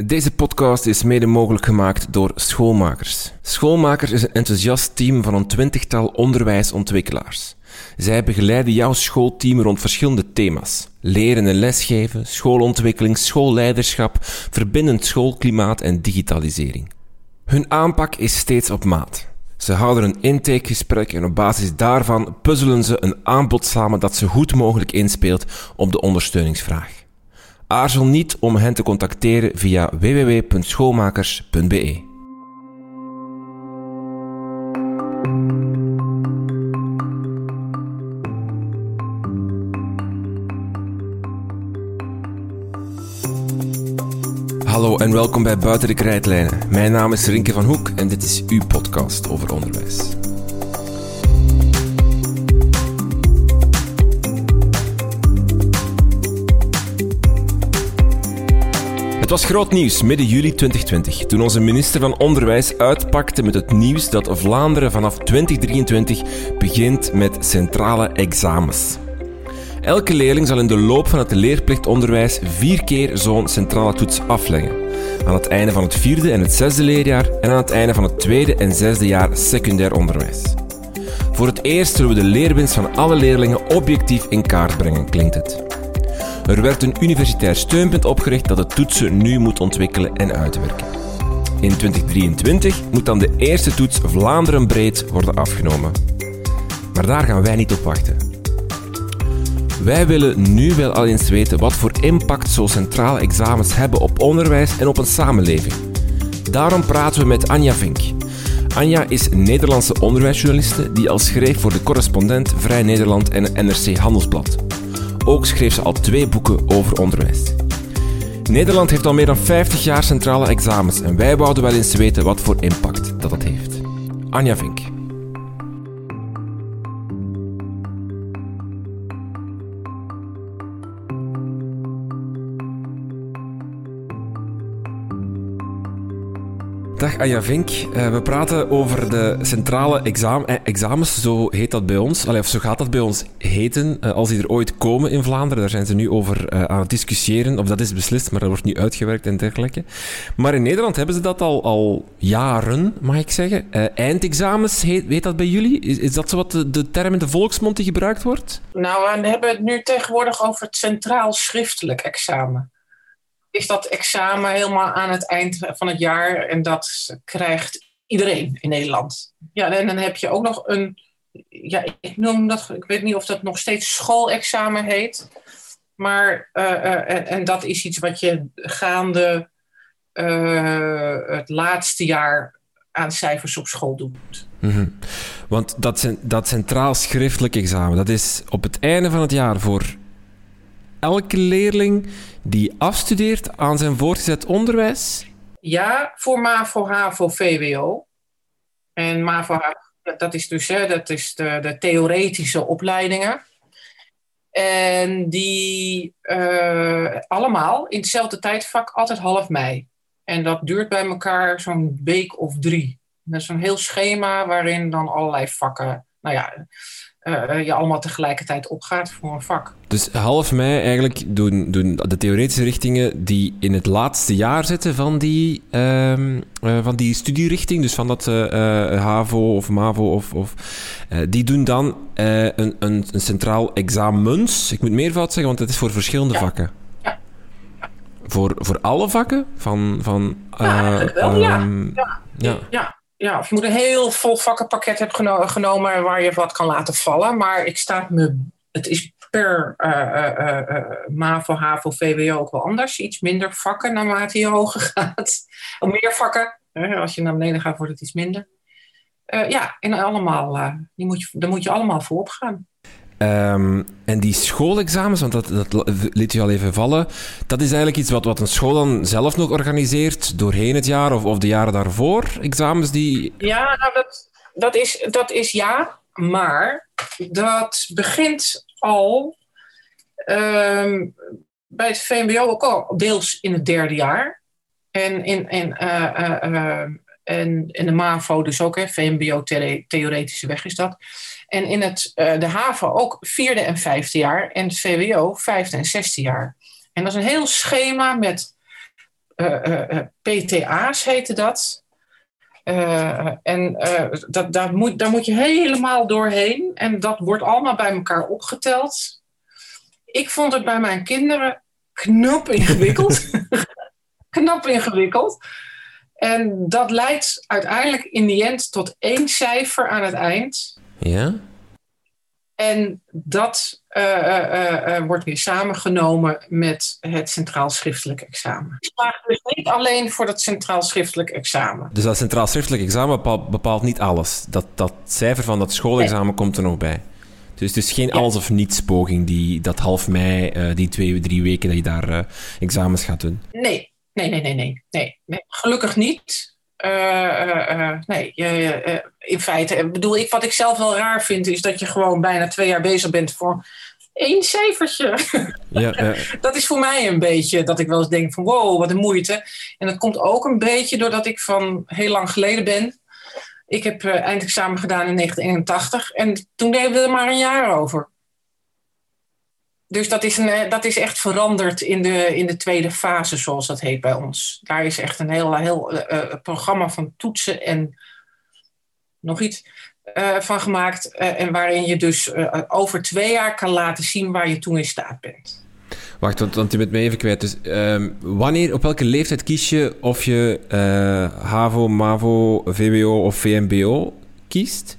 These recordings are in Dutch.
Deze podcast is mede mogelijk gemaakt door Schoolmakers. Schoolmakers is een enthousiast team van een twintigtal onderwijsontwikkelaars. Zij begeleiden jouw schoolteam rond verschillende thema's. Leren en lesgeven, schoolontwikkeling, schoolleiderschap, verbindend schoolklimaat en digitalisering. Hun aanpak is steeds op maat. Ze houden een intakegesprek en op basis daarvan puzzelen ze een aanbod samen dat zo goed mogelijk inspeelt op de ondersteuningsvraag. Aarzel niet om hen te contacteren via www.schoolmakers.be. Hallo en welkom bij Buiten de Krijtlijnen. Mijn naam is Rinke van Hoek en dit is uw podcast over onderwijs. Was groot nieuws midden juli 2020 toen onze minister van Onderwijs uitpakte met het nieuws dat Vlaanderen vanaf 2023 begint met centrale examens. Elke leerling zal in de loop van het leerplichtonderwijs vier keer zo'n centrale toets afleggen. Aan het einde van het vierde en het zesde leerjaar en aan het einde van het tweede en zesde jaar secundair onderwijs. Voor het eerst zullen we de leerwinst van alle leerlingen objectief in kaart brengen, klinkt het. Er werd een universitair steunpunt opgericht dat de toetsen nu moet ontwikkelen en uitwerken. In 2023 moet dan de eerste toets Vlaanderen breed worden afgenomen. Maar daar gaan wij niet op wachten. Wij willen nu wel al eens weten wat voor impact zo centrale examens hebben op onderwijs en op een samenleving. Daarom praten we met Anja Vink. Anja is Nederlandse onderwijsjournaliste die al schreef voor de correspondent Vrij Nederland en NRC Handelsblad. Ook schreef ze al twee boeken over onderwijs. Nederland heeft al meer dan 50 jaar centrale examens en wij wouden wel eens weten wat voor impact dat dat heeft. Anja Vink. Dag Anja Vink. Uh, we praten over de centrale exam eh, examens, zo heet dat bij ons. Of zo gaat dat bij ons heten, uh, als die er ooit komen in Vlaanderen. Daar zijn ze nu over aan het discussiëren, of dat is beslist, maar dat wordt nu uitgewerkt en dergelijke. Maar in Nederland hebben ze dat al, al jaren, mag ik zeggen. eindexamens, heet, weet dat bij jullie? Is, is dat zo wat de, de term in de volksmond die gebruikt wordt? Nou, we hebben het nu tegenwoordig over het centraal schriftelijk examen is dat examen helemaal aan het eind van het jaar. En dat krijgt iedereen in Nederland. Ja, en dan heb je ook nog een. Ja, ik noem dat. Ik weet niet of dat nog steeds schoolexamen heet. Maar. Uh, uh, en, dat is iets wat je gaande. Uh, het laatste jaar aan cijfers op school doet. Mm -hmm. Want dat, dat centraal schriftelijk examen, dat is op het einde van het jaar voor elke leerling die afstudeert aan zijn voortgezet onderwijs? Ja, voor MAVO, HAVO, VWO. En MAVO, HAVO, dat is dus hè, dat is de, de theoretische opleidingen. En die uh, allemaal in hetzelfde tijdvak, altijd half mei. En dat duurt bij elkaar zo'n week of drie. Dat is een heel schema waarin dan allerlei vakken, nou ja, uh, je allemaal tegelijkertijd opgaat voor een vak. Dus half mei eigenlijk doen, doen de theoretische richtingen die in het laatste jaar zitten van die, uh, uh, van die studierichting, dus van dat HAVO of MAVO, of, of die doen dan een, een, een, centraal examens. Ik moet meervoud zeggen, want het is voor verschillende ja. vakken. Ja. Voor, voor alle vakken? Van, van, ja, wel. Um, ja. ja. ja ja, of je moet een heel vol vakkenpakket hebben geno genomen waar je wat kan laten vallen. Maar ik sta me, het is per uh, uh, uh, MAVO, HAVO, VWO ook wel anders. Iets minder vakken naarmate je hoger gaat. Of meer vakken. als je naar beneden gaat, wordt het iets minder. ja, en allemaal, die moet je, daar moet je allemaal voor opgaan. Um, en die schoolexamens, want dat, dat liet u al even vallen, dat is eigenlijk iets wat, wat een school dan zelf nog organiseert doorheen het jaar of, of de jaren daarvoor? Examens die. Ja, nou dat, dat, is, dat is ja, maar dat begint al um, bij het VMBO ook al deels in het derde jaar. En in, uh, uh, uh, en de MAVO dus ook, hè, VMBO theoretische weg is dat. En in het, uh, de HAVO ook vierde en vijfde jaar. En het VWO vijfde en zesde jaar. En dat is een heel schema met PTA's heette dat. en dat, daar, moet, daar moet je helemaal doorheen. En dat wordt allemaal bij elkaar opgeteld. Ik vond het bij mijn kinderen knap ingewikkeld. knap ingewikkeld. En dat leidt uiteindelijk in die end tot één cijfer aan het eind. Ja. En dat uh, uh, uh, wordt weer samengenomen met het centraal schriftelijk examen. Ik vraag dus niet alleen voor dat centraal schriftelijk examen. Dus dat centraal schriftelijk examen bepaalt, bepaalt niet alles. Dat, dat cijfer van dat schoolexamen nee. komt er nog bij. Dus het is geen ja. alles of niets poging, die, dat half mei, die twee, drie weken dat je daar examens gaat doen. Nee, nee, nee, nee. nee, nee. Gelukkig niet. Uh, uh, nee, je, in feite, bedoel ik, wat ik zelf wel raar vind, is dat je gewoon bijna twee jaar bezig bent voor één cijfertje. Ja, ja. dat is voor mij een beetje dat ik wel eens denk van wow, wat een moeite. En dat komt ook een beetje doordat ik van heel lang geleden ben. Ik heb eindexamen gedaan in 1981 en toen deden we er maar een jaar over. Dus dat is, een, eh, dat is echt veranderd in de, in de tweede fase, zoals dat heet bij ons. Daar is echt een heel, heel uh, programma van toetsen en nog iets uh, van gemaakt. Uh, en waarin je dus over twee jaar kan laten zien waar je toen in staat bent. Wacht, want, want je bent me even kwijt. Dus ehm, wanneer, op welke leeftijd kies je of je HAVO, MAVO, VWO of VMBO kiest?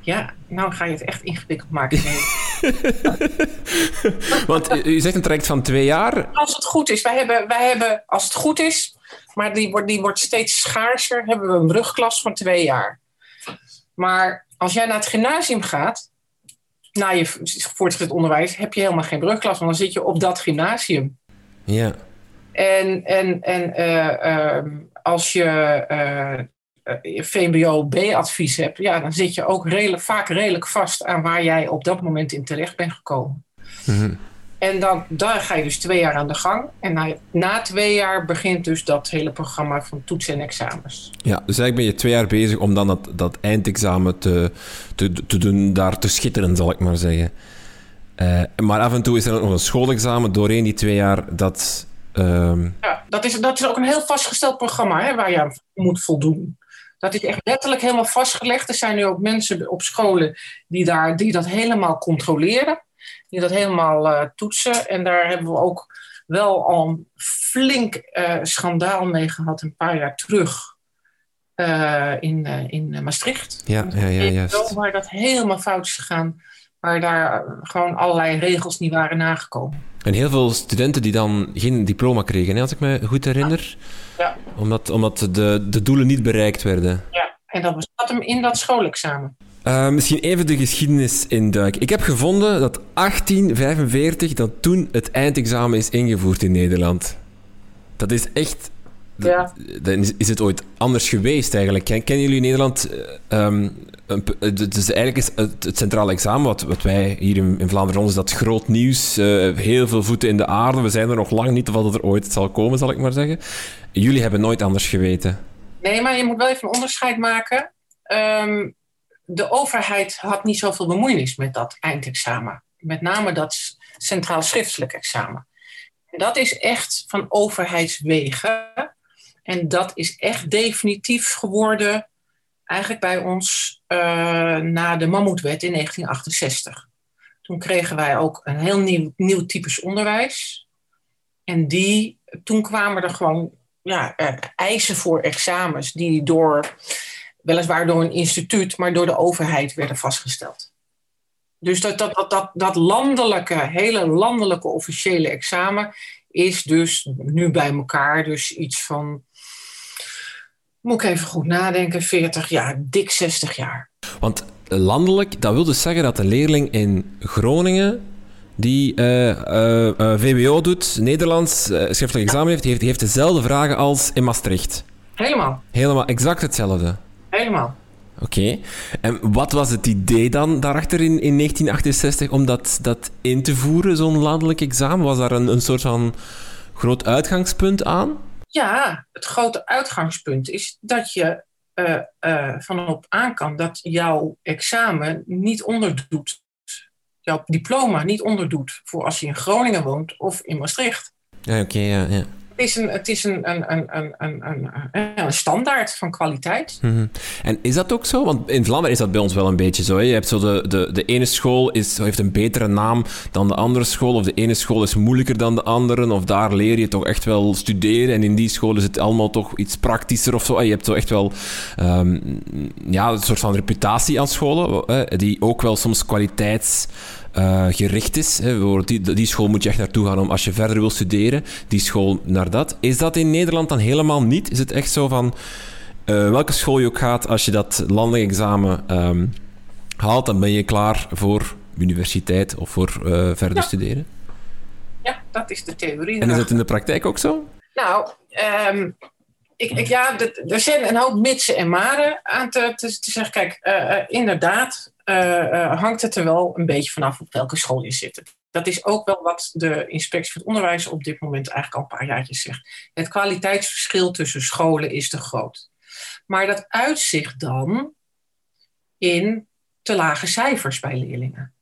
Ja, nou ga je het echt ingewikkeld maken. Want u zegt een traject van twee jaar. Als het goed is. Wij hebben, wij hebben als het goed is, maar die wordt, die wordt steeds schaarser, hebben we een brugklas van twee jaar. Maar als jij naar het gymnasium gaat, na je voortgezet onderwijs, heb je helemaal geen brugklas, want dan zit je op dat gymnasium. Ja. En, en, en uh, uh, als je uh, uh, VMBO-B-advies hebt, ja, dan zit je ook redelijk, vaak redelijk vast aan waar jij op dat moment in terecht bent gekomen. Mm-hmm. En dan, daar ga je dus twee jaar aan de gang. En na, na twee jaar begint dus dat hele programma van toetsen en examens. Ja, dus eigenlijk ben je twee jaar bezig om dan dat, dat eindexamen te, te, te doen, daar te schitteren, zal ik maar zeggen. Uh, maar af en toe is er ook nog een schoolexamen doorheen die twee jaar dat... Uh... Ja, dat is, dat is ook een heel vastgesteld programma hè, waar je aan moet voldoen. Dat is echt letterlijk helemaal vastgelegd. Er zijn nu ook mensen op scholen die, daar, die dat helemaal controleren. Die dat helemaal uh, toetsen. En daar hebben we ook wel al een flink uh, schandaal mee gehad een paar jaar terug. Uh, in, in Maastricht. Ja, ja, ja, juist. Waar dat helemaal fout is gegaan. Waar daar gewoon allerlei regels niet waren nagekomen. En heel veel studenten die dan geen diploma kregen, hè, als ik me goed herinner. Ja. Omdat, omdat de, de doelen niet bereikt werden. Ja, en dat bestaat hem in dat schoolexamen. Uh, misschien even de geschiedenis induiken. Ik heb gevonden dat 1845, dat toen het eindexamen is ingevoerd in Nederland. Dat is echt ja. Dan is het ooit anders geweest eigenlijk. Kennen jullie in Nederland... Um, dus eigenlijk is het, het centraal examen, wat, wat wij hier in, Vlaanderen is dat groot nieuws. Uh, heel veel voeten in de aarde. We zijn er nog lang niet of dat er ooit zal komen, zal ik maar zeggen. Jullie hebben nooit anders geweten. Nee, maar je moet wel even een onderscheid maken. Um, de overheid had niet zoveel bemoeienis met dat eindexamen. Met name dat centraal schriftelijk examen. En dat is echt van overheidswegen en dat is echt definitief geworden, eigenlijk bij ons na de Mammoetwet in 1968. Toen kregen wij ook een heel nieuw, nieuw types onderwijs. En die, toen kwamen er gewoon ja, uh, eisen voor examens die door, weliswaar door een instituut, maar door de overheid werden vastgesteld. Dus dat, dat, dat, dat, dat landelijke, hele landelijke officiële examen is dus nu bij elkaar dus iets van moet ik even goed nadenken, 40 jaar, dik 60 jaar. Want landelijk, dat wil dus zeggen dat een leerling in Groningen die uh, uh, uh, VWO doet, Nederlands, schriftelijk examen heeft, heeft, heeft dezelfde vragen als in Maastricht. Helemaal. Helemaal, exact hetzelfde. Helemaal. Oké. Okay. En wat was het idee dan daarachter in, in 1968 om dat, dat in te voeren, zo'n landelijk examen? Was daar een, een soort van groot uitgangspunt aan? Ja, het grote uitgangspunt is dat je uh, uh, vanop aan kan dat jouw examen niet onderdoet, jouw diploma niet onderdoet voor als je in Groningen woont of in Maastricht. Ja, oké, ja, ja. Het is een, is een, een, een, een, een, standaard van kwaliteit. Mhm. En is dat ook zo? Want in Vlaanderen is dat bij ons wel een beetje zo. Hè? Je hebt zo de, de, de ene school is, heeft een betere naam dan de andere school, of de ene school is moeilijker dan de andere, of daar leer je toch echt wel studeren, en in die school is het allemaal toch iets praktischer of zo. En je hebt zo echt wel um, ja, een soort van reputatie aan scholen, die ook wel soms kwaliteits uh, gericht is. Hè. Die, die school moet je echt naartoe gaan om als je verder wil studeren, die school naar dat. Is dat in Nederland dan helemaal niet? Is het echt zo van uh, welke school je ook gaat, als je dat landelijk examen um, haalt, dan ben je klaar voor universiteit of voor uh, verder ja. studeren? Ja, dat is de theorie. En is dat in de praktijk ook zo? Nou, um, ik, ik, ja, er zijn een hoop mitsen en maren aan te, te, te zeggen. Kijk, uh, inderdaad, uh, uh, hangt het er wel een beetje vanaf op welke school je zit. Dat is ook wel wat de inspectie voor het onderwijs op dit moment eigenlijk al een paar jaartjes zegt. Het kwaliteitsverschil tussen scholen is te groot. Maar dat uitzicht dan in te lage cijfers bij leerlingen.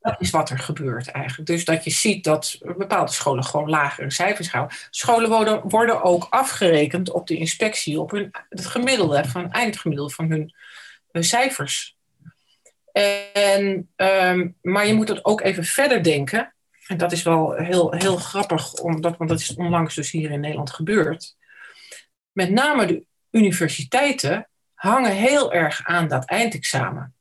Dat is wat er gebeurt eigenlijk. Dus dat je ziet dat bepaalde scholen gewoon lagere cijfers houden. Scholen worden, worden ook afgerekend op de inspectie, op hun, het gemiddelde, van eindgemiddelde van hun, hun cijfers. En, um, maar je moet het ook even verder denken. En dat is wel heel, heel grappig, omdat, want dat is onlangs dus hier in Nederland gebeurd. Met name de universiteiten hangen heel erg aan dat eindexamen.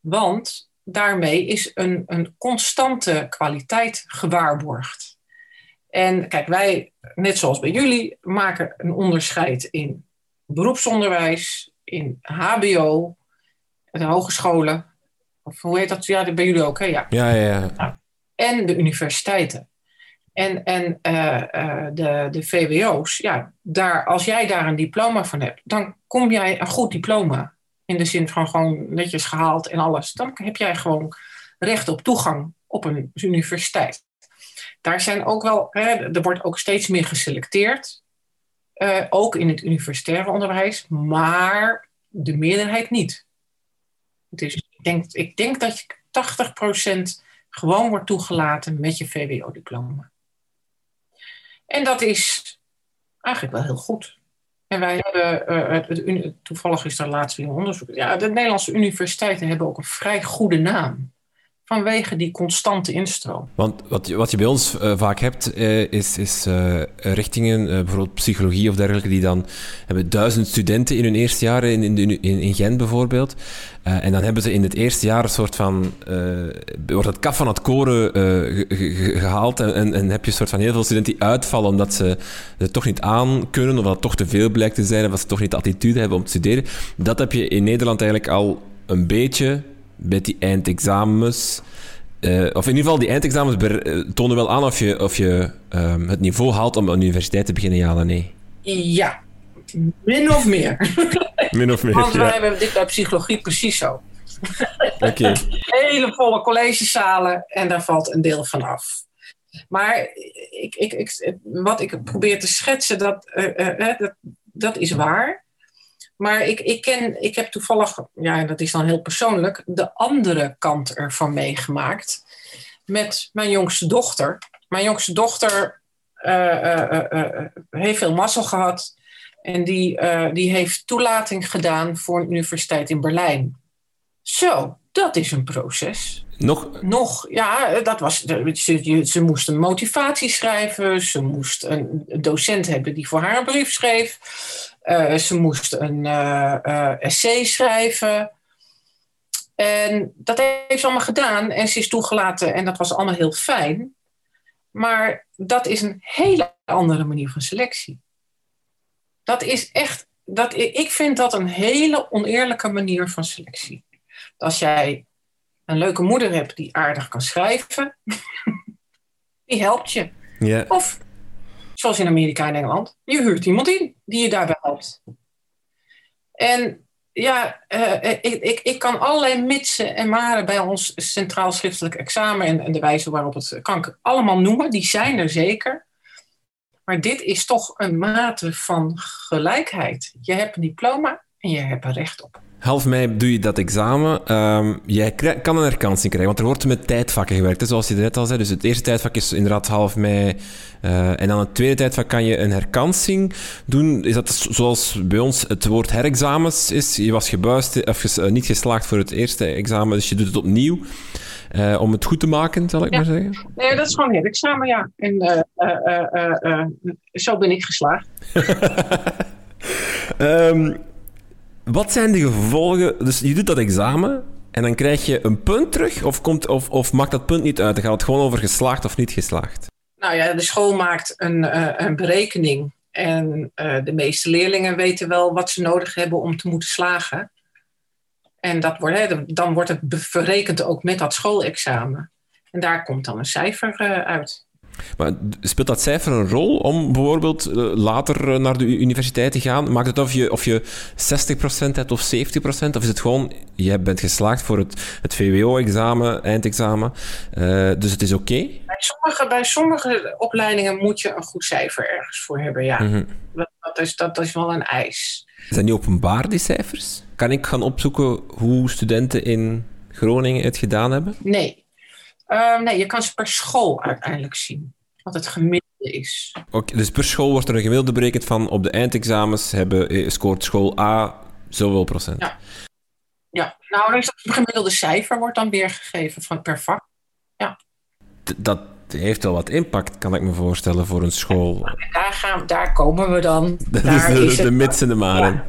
Want daarmee is een, een constante kwaliteit gewaarborgd. En kijk, wij, net zoals bij jullie, maken een onderscheid in beroepsonderwijs, in HBO, de hogescholen, of hoe heet dat? Ja, bij jullie ook, hè? Ja, ja, ja. ja. En de universiteiten. En, en uh, uh, de, de VWO's, ja, daar, als jij daar een diploma van hebt, dan kom jij een goed diploma. In de zin van gewoon netjes gehaald en alles. Dan heb jij gewoon recht op toegang op een universiteit. Daar zijn ook wel, hè, er wordt ook steeds meer geselecteerd. Uh, ook in het universitaire onderwijs, maar de meerderheid niet. Dus ik denk, ik denk dat je 80% gewoon wordt toegelaten met je VWO-diploma. En dat is eigenlijk wel heel goed. En wij hebben, het, toevallig is daar laatst weer onderzoek. Ja, de Nederlandse universiteiten hebben ook een vrij goede naam vanwege die constante instroom. Want wat, wat je bij ons uh, vaak hebt, uh, is, is uh, richtingen, bijvoorbeeld psychologie of dergelijke, die dan hebben duizend studenten in hun eerste jaar in, in, in, in Gent bijvoorbeeld. en dan hebben ze in het eerste jaar een soort van, wordt het kaf van het koren gehaald en, en, en, heb je een soort van heel veel studenten die uitvallen omdat ze het toch niet aan kunnen, of dat het toch te veel blijkt te zijn, of dat ze toch niet de attitude hebben om te studeren. Dat heb je in Nederland eigenlijk al een beetje met die eindexamens. Uh, of in ieder geval, die eindexamens uh, tonen wel aan of je, of je um, het niveau haalt om aan de universiteit te beginnen, ja of nee. Ja, min of meer. min of meer. Want wij ja. hebben dit bij psychologie precies zo. Oké. Okay. Hele volle collegezalen en daar valt een deel van af. Maar ik, ik, ik, wat ik probeer te schetsen, dat, uh, dat, dat is waar. Maar ik, ik, ken, ik heb toevallig, ja, dat is dan heel persoonlijk, de andere kant ervan meegemaakt. Met mijn jongste dochter. Mijn jongste dochter uh, uh, uh, heeft veel mazzel gehad. En die, die heeft toelating gedaan voor een universiteit in Berlijn. Zo, dat is een proces. Nog? Nog, ja, dat was, ze, ze moest een motivatie schrijven. Ze moest een docent hebben die voor haar een brief schreef. Uh, ze moest een uh, uh, essay schrijven. En dat heeft ze allemaal gedaan. En ze is toegelaten en dat was allemaal heel fijn. Maar dat is een hele andere manier van selectie. Dat is echt, dat, ik vind dat een hele oneerlijke manier van selectie. Als jij een leuke moeder hebt die aardig kan schrijven, die helpt je. Yeah. Of zoals in Amerika en Engeland, je huurt iemand in die je daarbij helpt. En ja, uh, ik, ik, ik kan allerlei mitsen en maren bij ons centraal schriftelijk examen en, de wijze waarop het kan ik allemaal noemen, die zijn er zeker. Maar dit is toch een mate van gelijkheid. Je hebt een diploma en je hebt er recht op. Half mei doe je dat examen. Um, jij kan een herkansing krijgen, want er wordt met tijdvakken gewerkt, hè, zoals je net al zei. Dus het eerste tijdvak is inderdaad half mei. Uh, en dan het tweede tijdvak kan je een herkansing doen. Is dat zoals bij ons het woord herexamens is? Je was gebuist, of uh, niet geslaagd voor het eerste examen, dus je doet het opnieuw. Uh, om het goed te maken, zal ik ja. maar zeggen? Nee, dat is gewoon herexamen, ja. En zo ben ik geslaagd. um, Wat zijn de gevolgen? Dus je doet dat examen en dan krijg je een punt terug, of, komt, of, of maakt dat punt niet uit? Dan gaat het gewoon over geslaagd of niet geslaagd. Nou ja, de school maakt een, uh, een berekening. En uh, de meeste leerlingen weten wel wat ze nodig hebben om te moeten slagen. En dat wordt, hè, dan wordt het verrekend ook met dat schoolexamen. En daar komt dan een cijfer uh, uit. Maar speelt dat cijfer een rol om bijvoorbeeld uh, later uh, naar de universiteit te gaan? Maakt het of je, of je 60% hebt of 70%? Of is het gewoon, je bent geslaagd voor het, het VWO-examen, eindexamen, uh, dus het is oké? Okay? Bij, sommige, bij sommige opleidingen moet je een goed cijfer ergens voor hebben, ja. Mm -hmm. dat, dat, is, dat is wel een eis. Zijn die openbaar, die cijfers? Kan ik gaan opzoeken hoe studenten in Groningen het gedaan hebben? Nee, Uh, nee, je kan ze per school uiteindelijk zien. Wat het gemiddelde is. Oké, okay, dus per school wordt er een gemiddelde berekend van op de eindexamens hebben, scoort school A zoveel procent. Ja, ja. nou dan is dat gemiddelde cijfer wordt dan weergegeven van per vak. Ja. D dat heeft wel wat impact, kan ik me voorstellen, voor een school. Ja, daar, gaan, daar komen we dan. Dat daar is de, is de het, mits en de maren. Ja,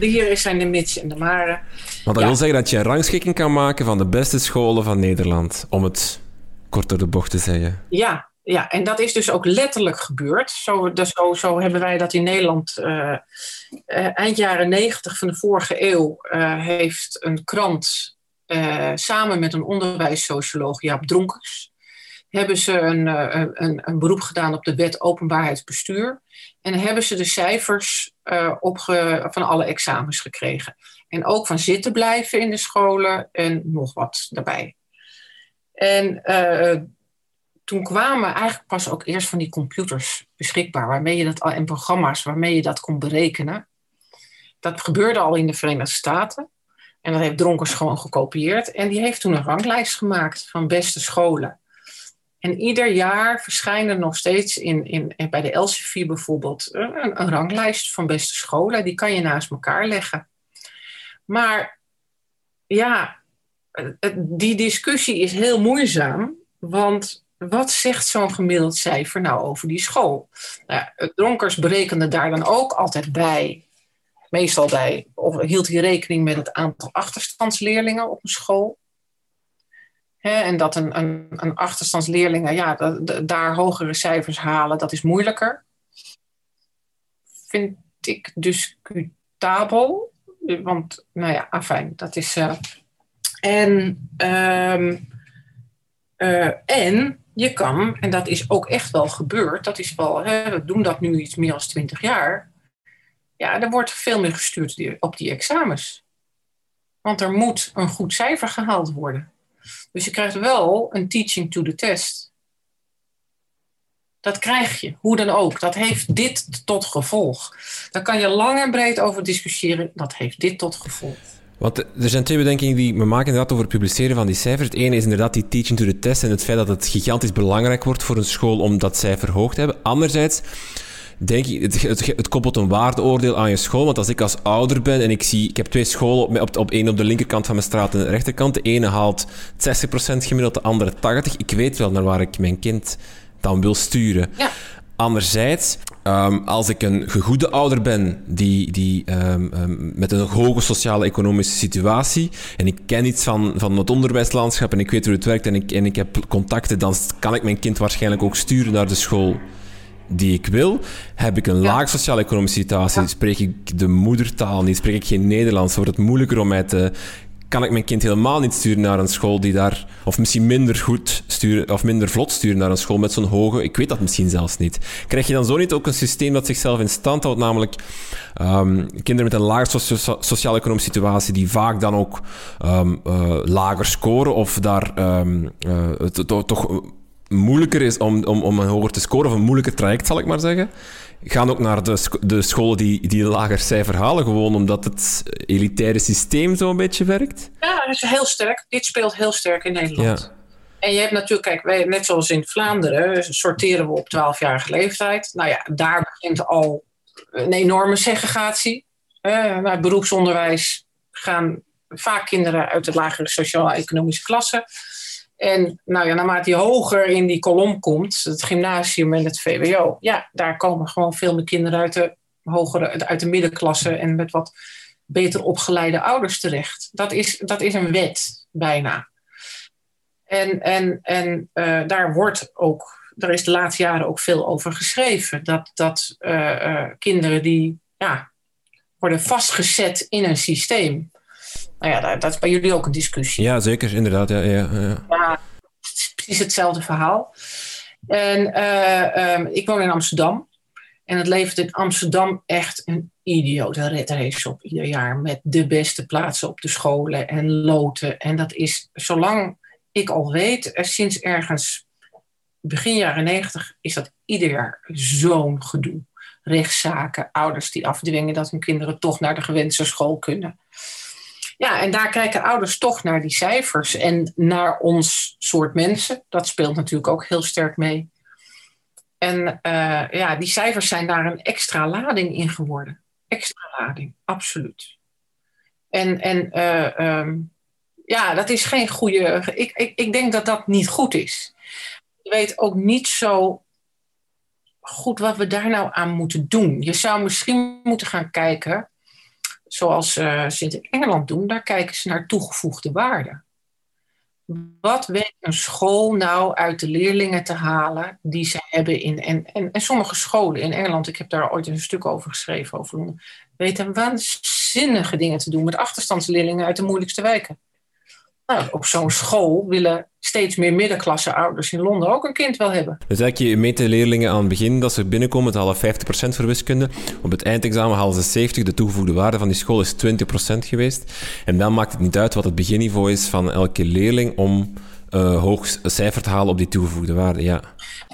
hier zijn de mits en de maren. Want dat ja. wil zeggen dat je een rangschikking kan maken van de beste scholen van Nederland, om het kort door de bocht te zeggen. Ja, ja, en dat is dus ook letterlijk gebeurd. Zo, dus zo, zo hebben wij dat in Nederland uh, uh, eind jaren negentig van de vorige eeuw uh, heeft een krant samen met een onderwijssocioloog, Jaap Dronkers, hebben ze een, een, een, beroep gedaan op de wet openbaarheidsbestuur. En hebben ze de cijfers opge, van alle examens gekregen. En ook van zitten blijven in de scholen en nog wat daarbij. En uh, toen kwamen eigenlijk pas ook eerst van die computers beschikbaar, waarmee je dat en programma's waarmee je dat kon berekenen. Dat gebeurde al in de Verenigde Staten. En dat heeft Dronkers gewoon gekopieerd. En die heeft toen een ranglijst gemaakt van beste scholen. En ieder jaar verschijnen nog steeds in, in, bij de Elsevier bijvoorbeeld een, een ranglijst van beste scholen. Die kan je naast elkaar leggen. Maar ja, die discussie is heel moeizaam, want wat zegt zo'n gemiddeld cijfer nou over die school? Nou, Dronkers berekende daar dan ook altijd bij, meestal bij, of hield hij rekening met het aantal achterstandsleerlingen op een school. En dat een, een, een ja, daar hogere cijfers halen, dat is moeilijker. Vind ik discutabel. Want, nou ja, afijn, dat is. Uh, en, um, uh, en je kan, en dat is ook echt wel gebeurd, dat is wel, we doen dat nu iets meer dan twintig jaar. Ja, er wordt veel meer gestuurd op die examens. Want er moet een goed cijfer gehaald worden. Dus je krijgt wel een teaching to the test. Dat krijg je, hoe dan ook. Dat heeft dit tot gevolg. Daar kan je lang en breed over discussiëren. Dat heeft dit tot gevolg. Want er zijn twee bedenkingen die me maken inderdaad over het publiceren van die cijfers. Het ene is inderdaad die teaching to the test en het feit dat het gigantisch belangrijk wordt voor een school om dat cijfer hoog te hebben. Anderzijds denk ik, het, het, het, koppelt een waardeoordeel aan je school. Want als ik als ouder ben en ik zie, ik heb twee scholen op, op, op één op de linkerkant van mijn straat en de rechterkant. De ene haalt 60% gemiddeld, de andere 80%. Ik weet wel naar waar ik mijn kind dan wil sturen. Ja. Anderzijds, um, als ik een gegoede ouder ben die, die um, um, met een hoge sociale economische situatie en ik ken iets van, van het onderwijslandschap en ik weet hoe het werkt en ik, en ik heb contacten, dan kan ik mijn kind waarschijnlijk ook sturen naar de school die ik wil. Heb ik een ja. laag sociaal-economische situatie, ja. spreek ik de moedertaal niet, spreek ik geen Nederlands, wordt het moeilijker om mij te kan ik mijn kind helemaal niet sturen naar een school die daar, of misschien minder goed sturen, of minder vlot sturen naar een school met zo'n hoge, ik weet dat misschien zelfs niet. Krijg je dan zo niet ook een systeem dat zichzelf in stand houdt, namelijk um, kinderen met een socio sociaal-economische situatie, die vaak dan ook um, uh, lager scoren, of daar um, uh, toch moeilijker is om, om, om een hoger te scoren, of een moeilijker traject, zal ik maar zeggen. gaan ook naar de, de scholen die, die lager cijfer halen, gewoon omdat het elitaire systeem zo een beetje werkt? Ja, dat is heel sterk. Dit speelt heel sterk in Nederland. Ja. En je hebt natuurlijk, kijk, wij, net zoals in Vlaanderen, sorteren we op 12-jarige leeftijd. Nou ja, daar begint al een enorme segregatie. Uh, naar het beroepsonderwijs gaan vaak kinderen uit de lagere sociaal-economische klasse. En nou ja, naarmate je hoger in die kolom komt, het gymnasium en het VWO, ja, daar komen gewoon veel meer kinderen uit de, hogere, uit de middenklasse en met wat beter opgeleide ouders terecht. Dat is, dat is een wet, bijna. En, en, en uh, daar wordt ook, er is de laatste jaren ook veel over geschreven. Dat, dat uh, uh, kinderen die ja, worden vastgezet in een systeem. Nou ja, dat, is bij jullie ook een discussie. Ja, zeker, inderdaad. Ja, ja, ja. ja het is precies hetzelfde verhaal. En um, ik woon in Amsterdam. En het levert in Amsterdam echt een idiote redrace op ieder jaar. Met de beste plaatsen op de scholen en loten. En dat is, zolang ik al weet, sinds ergens begin jaren negentig, is dat ieder jaar zo'n gedoe. Rechtszaken, ouders die afdwingen dat hun kinderen toch naar de gewenste school kunnen. Ja, en daar kijken ouders toch naar die cijfers en naar ons soort mensen. Dat speelt natuurlijk ook heel sterk mee. En uh, ja, die cijfers zijn daar een extra lading in geworden. Extra lading, absoluut. En, en uh, um, ja, dat is geen goede. Ik, ik, ik denk dat dat niet goed is. Je weet ook niet zo goed wat we daar nou aan moeten doen. Je zou misschien moeten gaan kijken, zoals uh, ze in Engeland doen, daar kijken ze naar toegevoegde waarde. Wat weet een school nou uit de leerlingen te halen die ze hebben in. En, en, en sommige scholen in Engeland, ik heb daar ooit een stuk over geschreven, over weten waanzinnige dingen te doen met achterstandsleerlingen uit de moeilijkste wijken. Nou, op zo'n school willen steeds meer middenklasse ouders in Londen ook een kind wel hebben. Dus eigenlijk, je meet de leerlingen aan het begin dat ze binnenkomen, het halen 50% voor wiskunde. Op het eindexamen halen ze 70, de toegevoegde waarde van die school is 20% geweest. En dan maakt het niet uit wat het beginniveau is van elke leerling om uh, hoog cijfer te halen op die toegevoegde waarde. Ja.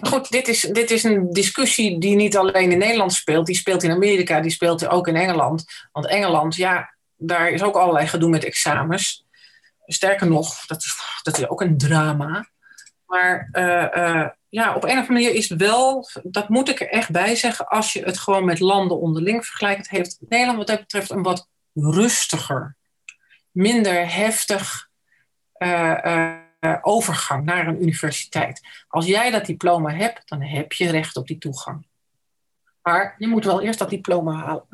Goed, dit is, dit is een discussie die niet alleen in Nederland speelt, die speelt in Amerika, die speelt ook in Engeland. Want Engeland, ja, daar is ook allerlei gedoe met examens. Sterker nog, dat is, dat is ook een drama. Maar uh, uh, ja, op een of andere manier is wel, dat moet ik er echt bij zeggen, als je het gewoon met landen onderling vergelijkt, heeft Nederland wat dat betreft een wat rustiger, minder heftig uh, overgang naar een universiteit. Als jij dat diploma hebt, dan heb je recht op die toegang. Maar je moet wel eerst dat diploma halen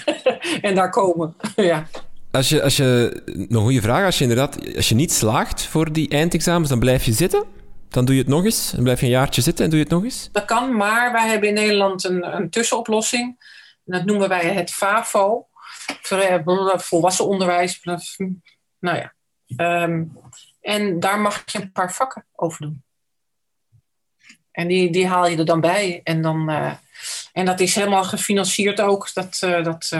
en daar komen. ja. Als je, als je, een goede vraag, als je inderdaad, als je niet slaagt voor die eindexamens, dan blijf je zitten? Dan doe je het nog eens en blijf je een jaartje zitten en doe je het nog eens? Dat kan, maar wij hebben in Nederland een, een tussenoplossing. Dat noemen wij het FAVO. Volwassen onderwijs. Nou ja. Um, en daar mag je een paar vakken over doen. En die, die haal je er dan bij. En, dan, uh, en dat is helemaal gefinancierd ook. Dat, dat,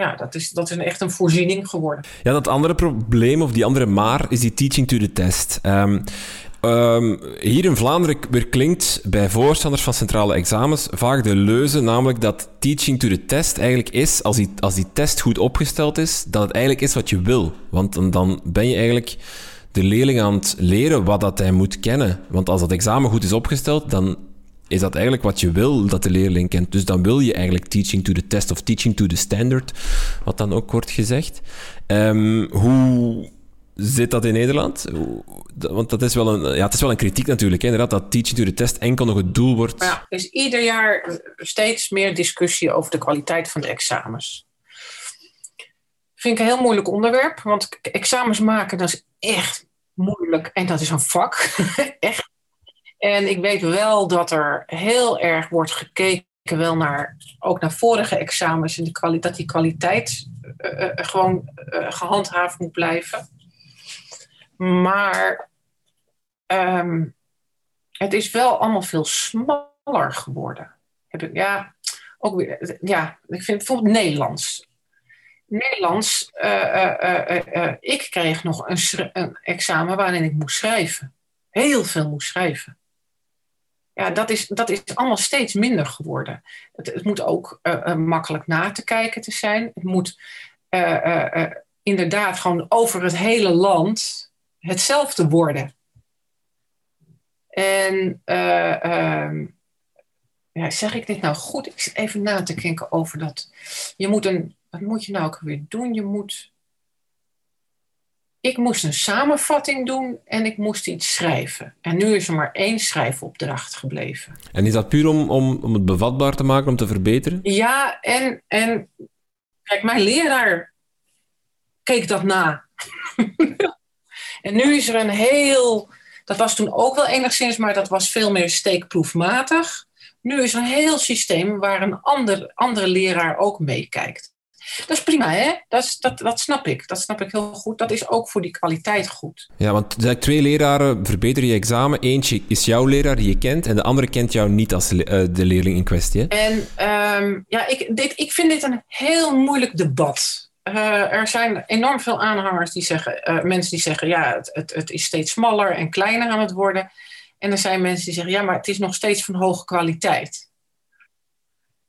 ja, dat, is, dat is echt een voorziening geworden. Ja, dat andere probleem, of die andere maar, is die teaching to the test. Um, um, hier in Vlaanderen weer klinkt bij voorstanders van centrale examens vaak de leuze, namelijk dat teaching to the test eigenlijk is, als die, als die test goed opgesteld is, dat het eigenlijk is wat je wil. Want dan, dan ben je eigenlijk de leerling aan het leren wat dat hij moet kennen. Want als dat examen goed is opgesteld, dan is dat eigenlijk wat je wil dat de leerling kent. Dus dan wil je eigenlijk teaching to the test of teaching to the standard, wat dan ook wordt gezegd. Um, hoe zit dat in Nederland? Want dat is wel een, ja, het is wel een kritiek natuurlijk, hè, inderdaad, dat teaching to the test enkel nog het doel wordt. Ja, er is ieder jaar steeds meer discussie over de kwaliteit van de examens. Vind ik een heel moeilijk onderwerp, want examens maken, dat is echt moeilijk en dat is een vak. echt. En ik weet wel dat er heel erg wordt gekeken wel naar, ook naar vorige examens en dat die kwaliteit uh, uh, gewoon uh, gehandhaafd moet blijven. Maar um, het is wel allemaal veel smaller geworden. Heb ik, ja, ook weer, ja, ik vind bijvoorbeeld Nederlands. Nederlands, ik kreeg nog een, een examen waarin ik moest schrijven. Heel veel moest schrijven. Ja, dat, is, dat is allemaal steeds minder geworden. Het, het moet ook uh, uh, makkelijk na te kijken te zijn. Het moet uh, inderdaad gewoon over het hele land hetzelfde worden. En ehm, ja, zeg ik dit nou goed? Ik zit even na te denken over dat. Je moet een. Wat moet je nou ook weer doen? Je moet. Ik moest een samenvatting doen en ik moest iets schrijven. En nu is er maar één schrijfopdracht gebleven. En is dat puur om, om, om het bevatbaar te maken, om te verbeteren? Ja, en, en kijk, mijn leraar keek dat na. en nu is er een heel. Dat was toen ook wel enigszins, maar dat was veel meer steekproefmatig. Nu is er een heel systeem waar een ander, andere leraar ook meekijkt. Dat is prima, hè? Dat, is, dat, dat snap ik. Dat snap ik heel goed. Dat is ook voor die kwaliteit goed. Ja, want twee leraren verbeteren je examen. Eentje is jouw leraar die je kent en de andere kent jou niet als uh, de leerling in kwestie. Hè? En um, ja, ik, dit, ik vind dit een heel moeilijk debat. Uh, er zijn enorm veel aanhangers die zeggen, uh, mensen die zeggen, ja, het, het, het is steeds smaller en kleiner aan het worden. En er zijn mensen die zeggen, ja, maar het is nog steeds van hoge kwaliteit.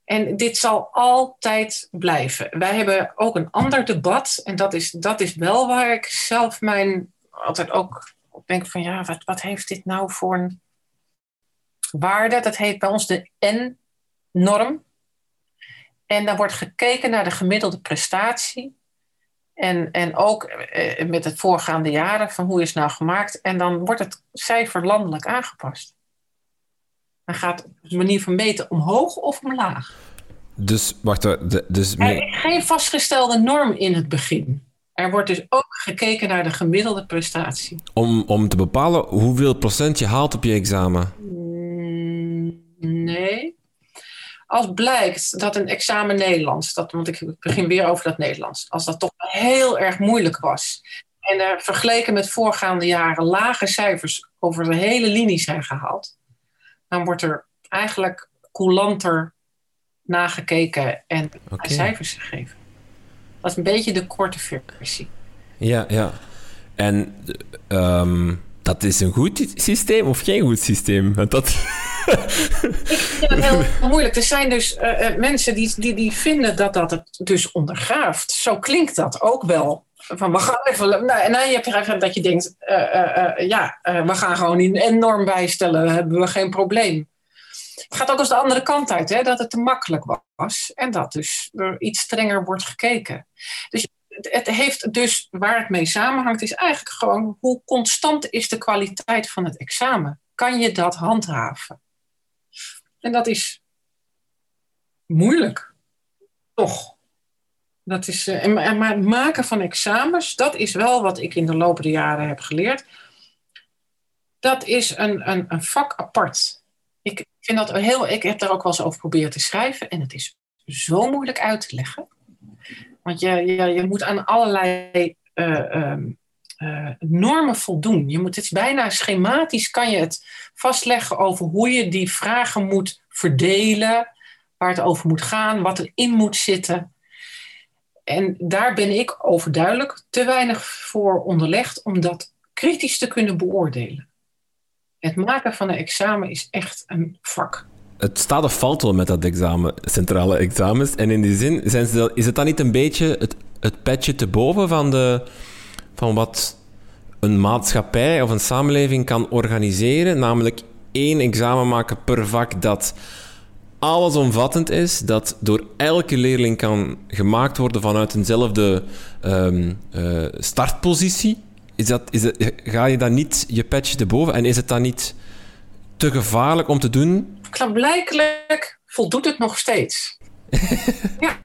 En dit zal altijd blijven. Wij hebben ook een ander debat. En dat is, dat is wel waar ik zelf mijn altijd ook op denk van ja, wat, wat heeft dit nou voor een waarde? Dat heet bij ons de N-norm. En dan wordt gekeken naar de gemiddelde prestatie. En, en ook eh, met het voorgaande jaren van hoe is het nou gemaakt. En dan wordt het cijfer landelijk aangepast. Dan gaat de manier van meten omhoog of omlaag. Dus, wacht, de, dus... Er is geen vastgestelde norm in het begin. Er wordt dus ook gekeken naar de gemiddelde prestatie. Om, om te bepalen hoeveel procent je haalt op je examen? Mm, nee. Als blijkt dat een examen Nederlands, dat, want ik begin weer over dat Nederlands, als dat toch heel erg moeilijk was en er vergeleken met voorgaande jaren lage cijfers over de hele linie zijn gehaald, dan wordt er eigenlijk coulanter nagekeken en okay. cijfers gegeven. Dat is een beetje de korte versie. Ja, ja. En um, dat is een goed systeem of geen goed systeem? Dat... Ik vind het heel moeilijk. Er zijn dus uh, mensen die, die, die vinden dat dat het dus ondergraaft. Zo klinkt dat ook wel. Van we gaan even. Nou, en dan heb je dat je denkt: uh, ja, we gaan gewoon een norm bijstellen, hebben we geen probleem. Het gaat ook als de andere kant uit, hè, dat het te makkelijk was. En dat dus er iets strenger wordt gekeken. Dus het heeft dus, waar het mee samenhangt, is eigenlijk gewoon hoe constant is de kwaliteit van het examen? Kan je dat handhaven? En dat is moeilijk. Toch? Dat is, uh, en, maar het maken van examens, dat is wel wat ik in de loop der jaren heb geleerd. Dat is een, een, een vak apart. Ik vind dat heel, ik heb daar ook wel eens over proberen te schrijven en het is zo moeilijk uit te leggen. Want je, je, moet aan allerlei uh, um, uh, normen voldoen. Je moet, het bijna schematisch, kan je het vastleggen over hoe je die vragen moet verdelen, waar het over moet gaan, wat erin moet zitten. En daar ben ik overduidelijk te weinig voor onderlegd om dat kritisch te kunnen beoordelen. Het maken van een examen is echt een vak. Het staat of valt wel met dat examen, centrale examens. En in die zin, zijn ze, is het dan niet een beetje het, het petje te boven van, de, van wat een maatschappij of een samenleving kan organiseren? Namelijk één examen maken per vak dat allesomvattend is, dat door elke leerling kan gemaakt worden vanuit eenzelfde um, uh, startpositie. Is dat, is het, ga je dan niet je patch te boven en is het dan niet te gevaarlijk om te doen? Klaarblijkelijk voldoet het nog steeds. ja,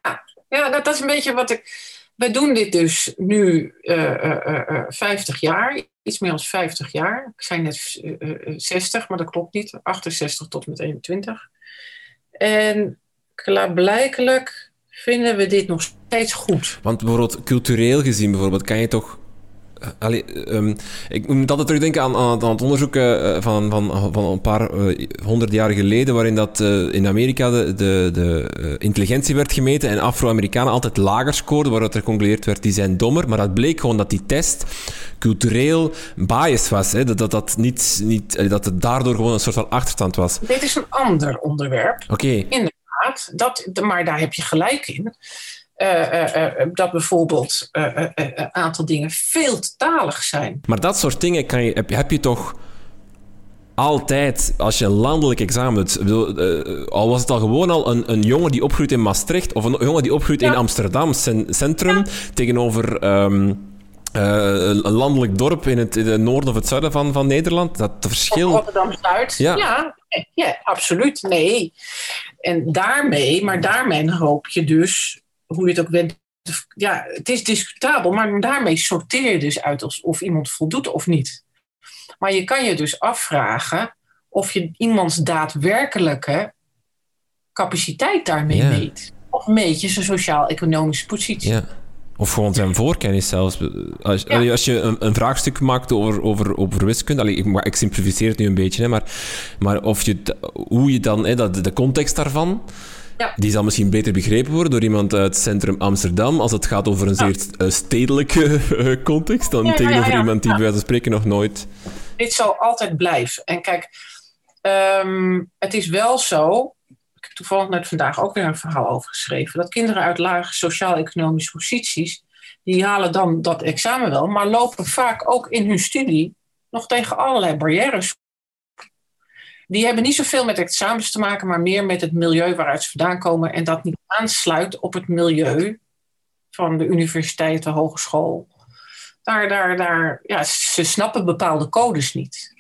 ja dat, dat, is een beetje wat ik. Wij doen dit dus nu uh, uh, uh, 50 jaar, iets meer dan 50 jaar. Ik zei net 60, maar dat klopt niet. 68 tot met 21. En klaarblijkelijk vinden we dit nog steeds goed. Want bijvoorbeeld cultureel gezien, bijvoorbeeld, kan je toch Allee, um, ik moet altijd terugdenken aan, aan, aan het onderzoek uh, van, van, van een paar uh, honderd jaar geleden, waarin dat uh, in Amerika de, de, de intelligentie werd gemeten en Afro-Amerikanen altijd lager scoorden, waaruit er geconcludeerd werd, die zijn dommer. Maar dat bleek gewoon dat die test cultureel bias was. Hè? Dat, dat, dat, niet, niet, dat het daardoor gewoon een soort van achterstand was. Dit is een ander onderwerp. Oké. Okay. Inderdaad, dat, maar daar heb je gelijk in. Uh, uh, dat bijvoorbeeld een aantal dingen veeltalig zijn. Maar dat soort dingen kan je, heb, heb je toch altijd, als je een landelijk examen doet, al was het al gewoon al een, een jongen die opgroeit in Maastricht of een jongen die opgroeit ja. in Amsterdam centrum ja. tegenover um, een landelijk dorp in het, in het, noorden of het zuiden van, van Nederland, dat verschil... Rotterdam-Zuid, ja. ja. Ja, absoluut, nee. En daarmee, maar daarmee hoop je dus hoe je het ook bent. Ja, het is discutabel, maar daarmee sorteer je dus uit of, iemand voldoet of niet. Maar je kan je dus afvragen of je iemands daadwerkelijke capaciteit daarmee ja. meet. Of meet je zijn sociaal-economische positie. Ja. Of gewoon zijn voorkennis zelfs. Als, ja. als je een, een, vraagstuk maakt over, over, over wiskunde, allee, ik, ik simplificeer het nu een beetje, hè, maar, maar of je, hoe je dan, hè, dat, de context daarvan, ja. Die zal misschien beter begrepen worden door iemand uit centrum Amsterdam als het gaat over een zeer uh, stedelijke uh, context dan ja, tegenover iemand die bij wijze van spreken nog nooit... Dit zal altijd blijven. En kijk, um, het is wel zo, ik heb toevallig net vandaag ook weer een verhaal over geschreven, dat kinderen uit lage sociaal-economische posities, die halen dan dat examen wel, maar lopen vaak ook in hun studie nog tegen allerlei barrières die hebben niet zoveel met examens te maken, maar meer met het milieu waaruit ze vandaan komen en dat niet aansluit op het milieu van de universiteit, de hogeschool. Daar, daar, daar, ja, ze snappen bepaalde codes niet.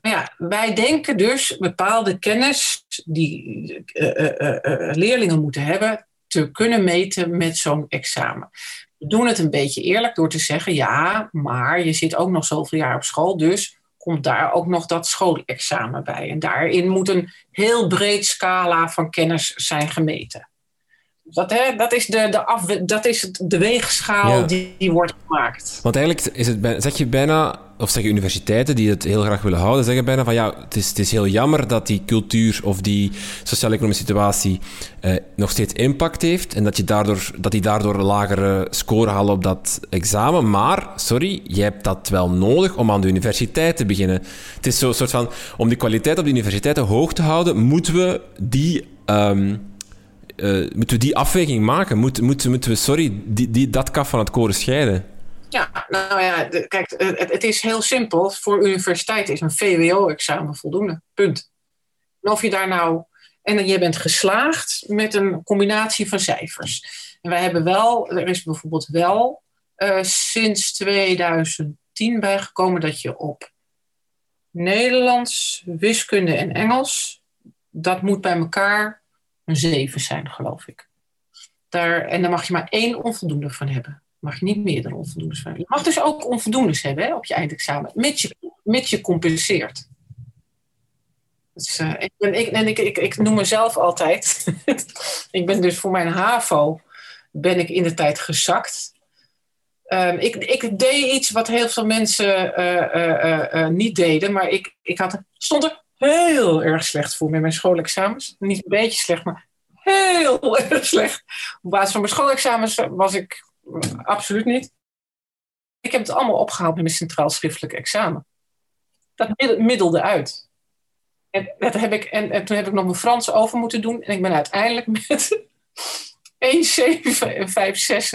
Maar ja, wij denken dus bepaalde kennis die uh, uh, uh, leerlingen moeten hebben te kunnen meten met zo'n examen. We doen het een beetje eerlijk door te zeggen, ja, maar je zit ook nog zoveel jaar op school, dus komt daar ook nog dat schoolexamen bij. En daarin moet een heel breed scala van kennis zijn gemeten. Dat, hè, dat, is, de, de af, dat is de weegschaal die, die, wordt gemaakt. Want eigenlijk is het, zeg je bijna, of zeggen universiteiten die het heel graag willen houden, zeggen bijna van ja, het is, het is heel jammer dat die cultuur of die sociaal-economische situatie eh, nog steeds impact heeft en dat, je daardoor, dat die daardoor een lagere score halen op dat examen. Maar, sorry, je hebt dat wel nodig om aan de universiteit te beginnen. Het is zo'n soort van, om die kwaliteit op de universiteiten hoog te houden, moeten we die... Um, uh, moeten we die afweging maken? Moet, moeten, moeten we, sorry, die, die, dat kaf van het koren scheiden? Ja, nou ja, kijk, het, het, is heel simpel. Voor universiteit is een VWO-examen voldoende. Punt. En of je daar nou... En je bent geslaagd met een combinatie van cijfers. En wij hebben wel... Er is bijvoorbeeld wel uh, sinds 2010 bijgekomen dat je op Nederlands, wiskunde en Engels... dat moet bij elkaar een 7 zijn, geloof ik. Daar, en daar mag je maar één onvoldoende van hebben. Mag je niet meerdere onvoldoendes van hebben. Je mag dus ook onvoldoendes hebben op je eindexamen, mits je, mits je compenseert. Dus, ik, ik, en ik, ik, noem mezelf altijd. ik ben dus voor mijn HAVO ben ik in de tijd gezakt. Um, ik, ik deed iets wat heel veel mensen uh, uh, niet deden, maar ik, ik had, stond er heel erg slecht voor met mijn schoolexamens. Niet een beetje slecht, maar heel erg slecht. Op basis van mijn schoolexamens was ik absoluut niet. Ik heb het allemaal opgehaald met mijn centraal schriftelijk examen. Dat middelde uit. En, heb ik, en, toen heb ik nog mijn Frans over moeten doen. En ik ben uiteindelijk met 1, 7 en 5, 6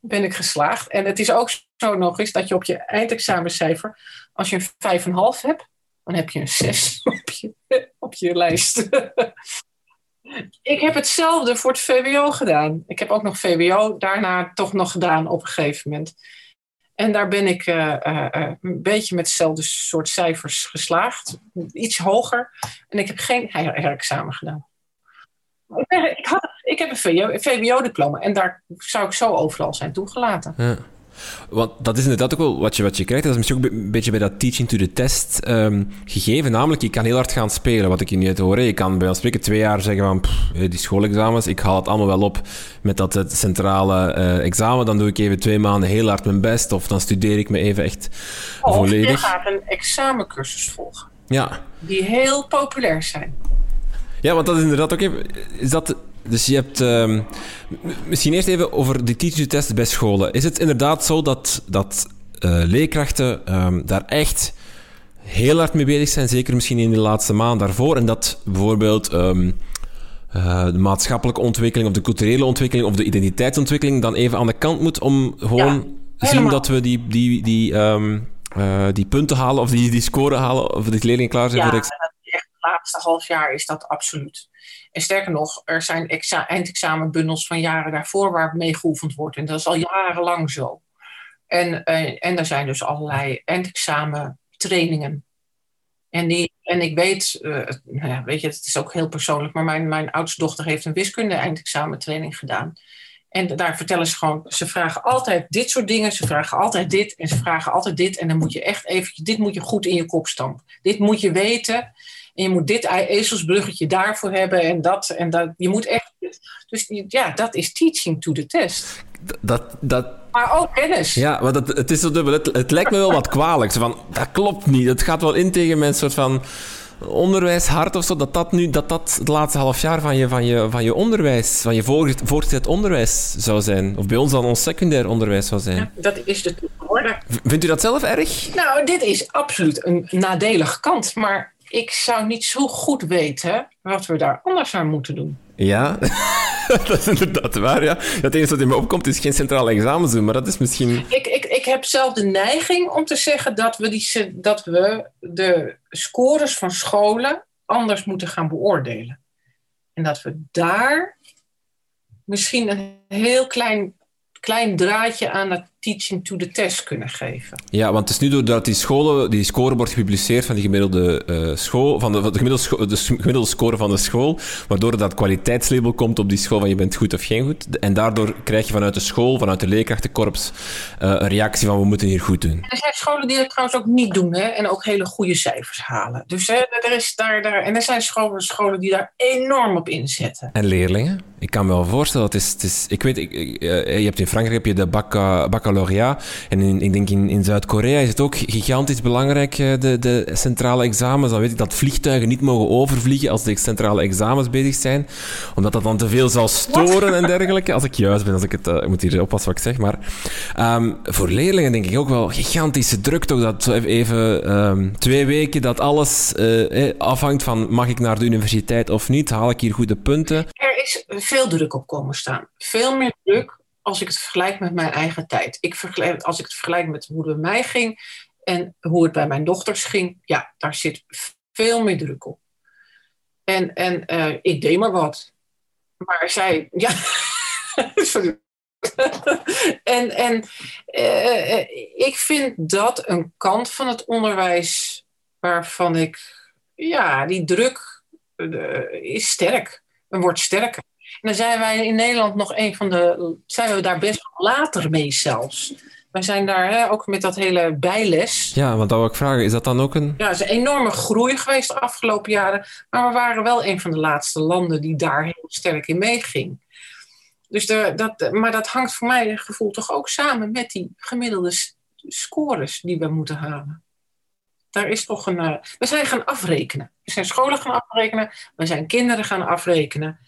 ben ik geslaagd. En het is ook zo nog eens dat je op je eindexamencijfer, als je een 5,5 hebt, dan heb je een 6 op je, op je lijst. ik heb hetzelfde voor het VWO gedaan. Ik heb ook nog VWO daarna toch nog gedaan op een gegeven moment. En daar ben ik uh, uh, een beetje met hetzelfde soort cijfers geslaagd. Iets hoger. En ik heb geen herexamen gedaan. Ik, had, ik heb een VWO-diploma en daar zou ik zo overal zijn toegelaten. Ja. Want dat is inderdaad ook wel wat je, wat je krijgt. Dat is misschien ook een beetje bij dat teaching to the test um, gegeven. Namelijk, je kan heel hard gaan spelen, wat ik hier niet hoor. Je kan bij ons spreken twee jaar zeggen van pff, die schoolexamens, ik haal het allemaal wel op met dat het centrale uh, examen. Dan doe ik even twee maanden heel hard mijn best. Of dan studeer ik me even echt of volledig. je gaat een examencursus volgen. Ja. Die heel populair zijn. Ja, want dat is inderdaad ook even... Is dat dus je hebt... Um, misschien eerst even over die teaching test bij scholen. Is het inderdaad zo dat, dat uh, leerkrachten um, daar echt heel hard mee bezig zijn, zeker misschien in de laatste maand daarvoor, en dat bijvoorbeeld um, uh, de maatschappelijke ontwikkeling of de culturele ontwikkeling of de identiteitsontwikkeling dan even aan de kant moet om gewoon ja, zien dat we die, die, die, uh, die punten halen of die, die scoren halen of die leerlingen klaar zijn ja, voor de laatste half jaar is dat absoluut. En sterker nog, er zijn eindexamenbundels van jaren daarvoor waar mee geoefend wordt. En dat is al jarenlang zo. En, uh, en er zijn dus allerlei eindexamentrainingen. En, die, en ik weet, uh, nou ja, weet je, het is ook heel persoonlijk, maar mijn, mijn oudste dochter heeft een wiskunde eindexamentraining gedaan. En daar vertellen ze gewoon, ze vragen altijd dit soort dingen, ze vragen altijd dit en ze vragen altijd dit. En dan moet je echt even, dit moet je goed in je kop stampen. Dit moet je weten. En je moet dit ezelsbruggetje daarvoor hebben en dat. En dat. Je moet echt. Dus ja, dat is teaching to the test. Dat, dat... Maar ook kennis. Ja, maar dat, het is zo dubbel. Het, het lijkt me wel wat kwalijk. Van, dat klopt niet. Het gaat wel in tegen mijn soort van onderwijshart of zo. Dat dat nu dat dat het laatste half jaar van je, van je, van je onderwijs, van je voortgezet onderwijs zou zijn. Of bij ons dan ons secundair onderwijs zou zijn. Ja, dat is de toekomst. Vindt u dat zelf erg? Nou, dit is absoluut een nadelige kant. Maar ik zou niet zo goed weten wat we daar anders aan moeten doen. Ja, dat is inderdaad waar. Ja. Het enige wat in me opkomt is geen centrale examens doen, maar dat is misschien. Ik, ik, ik heb zelf de neiging om te zeggen dat we, die, dat we de scores van scholen anders moeten gaan beoordelen. En dat we daar misschien een heel klein, klein draadje aan het teaching to the test kunnen geven. Ja, want het is nu doordat die scholen, die score wordt gepubliceerd van die gemiddelde uh, school, van de, van de, gemiddelde de gemiddelde score van de school, waardoor dat kwaliteitslabel komt op die school van je bent goed of geen goed. En daardoor krijg je vanuit de school, vanuit de leerkrachtenkorps, uh, een reactie van we moeten hier goed doen. Er zijn scholen die dat trouwens ook niet doen hè, en ook hele goede cijfers halen. Dus hè, er is daar, daar, en er zijn scholen, scholen die daar enorm op inzetten. En leerlingen? Ik kan me wel voorstellen, het is, het is, ik weet, ik, uh, je hebt in Frankrijk heb je de baccalaureat en in, ik denk in, in Zuid-Korea is het ook gigantisch belangrijk, eh, de, de centrale examens. Dan weet ik dat vliegtuigen niet mogen overvliegen als de centrale examens bezig zijn, omdat dat dan te veel zal storen en dergelijke. Als ik juist ben, als ik het, uh, ik moet hier oppassen wat ik zeg. Maar um, voor leerlingen denk ik ook wel gigantische druk, toch dat even um, twee weken dat alles uh, afhangt van mag ik naar de universiteit of niet, haal ik hier goede punten. Er is veel druk op komen staan. Veel meer druk als ik het vergelijk met mijn eigen tijd. Ik vergelijk, als ik het vergelijk met hoe het bij mij ging en hoe het bij mijn dochters ging, ja, daar zit veel meer druk op. En, en uh, ik deed maar wat. Maar zij, ja, en en uh, ik vind dat een kant van het onderwijs waarvan ik, ja, die druk is sterk en wordt sterker. Dan zijn wij in Nederland nog een van de. zijn we daar best wel later mee zelfs. Wij zijn daar hè, ook met dat hele bijles. Ja, want dat wil ik vragen, is dat dan ook een. Ja, het is een enorme groei geweest de afgelopen jaren. Maar we waren wel een van de laatste landen die daar heel sterk in meeging. Dus de, dat, maar dat hangt voor mij gevoel toch ook samen met die gemiddelde scores die we moeten halen. Daar is toch een. Uh, we zijn gaan afrekenen. We zijn scholen gaan afrekenen. We zijn kinderen gaan afrekenen.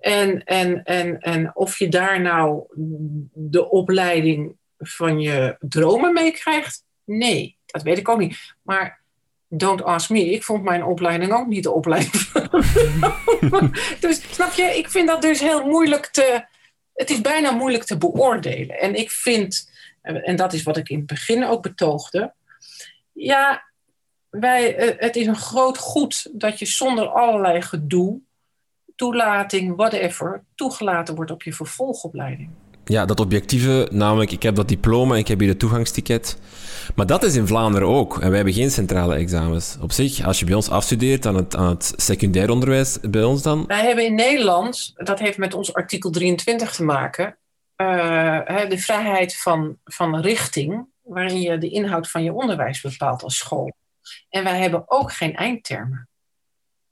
En, en, en, en of je daar nou de opleiding van je dromen mee krijgt, nee, dat weet ik ook niet. Maar don't ask me, ik vond mijn opleiding ook niet de opleiding. dus snap je, ik vind dat dus heel moeilijk te. Het is bijna moeilijk te beoordelen. En ik vind, en dat is wat ik in het begin ook betoogde. Ja, wij, eh, het is een groot goed dat je zonder allerlei gedoe toelating, whatever, toegelaten wordt op je vervolgopleiding. Ja, dat objectieve, namelijk ik heb dat diploma, ik heb hier het toegangsticket. Maar dat is in Vlaanderen ook. En wij hebben geen centrale examens. Op zich, als je bij ons afstudeert aan het, aan het secundair onderwijs bij ons dan... Wij hebben in Nederland, dat heeft met ons artikel 23 te maken... eh, de vrijheid van, van richting, waarin je de inhoud van je onderwijs bepaalt als school. En wij hebben ook geen eindtermen.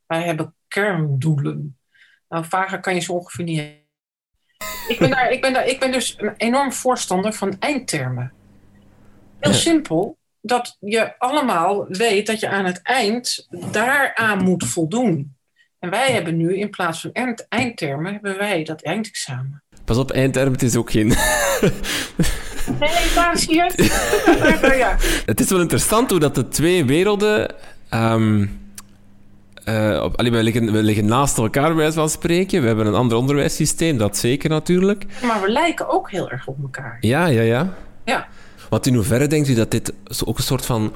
Wij hebben kerndoelen. Nou, vager kan je ze ongeveer niet. Ik ben, daar, ik, ben daar, ik ben dus een enorm voorstander van eindtermen. Heel simpel, dat je allemaal weet dat je aan het eind daaraan moet voldoen. En wij hebben nu in plaats van eindtermen, hebben wij dat eindexamen. Pas op, eindtermen, het is ook geen... Nee, daar zie je ja. Het is wel interessant hoe dat de twee werelden... Um, uh, op, allee, we, liggen, we liggen naast elkaar, bij wijze van spreken. We hebben een ander onderwijssysteem, dat zeker natuurlijk. Maar we lijken ook heel erg op elkaar. Ja, ja, ja. Ja. Want in hoeverre denkt u dat dit ook een soort van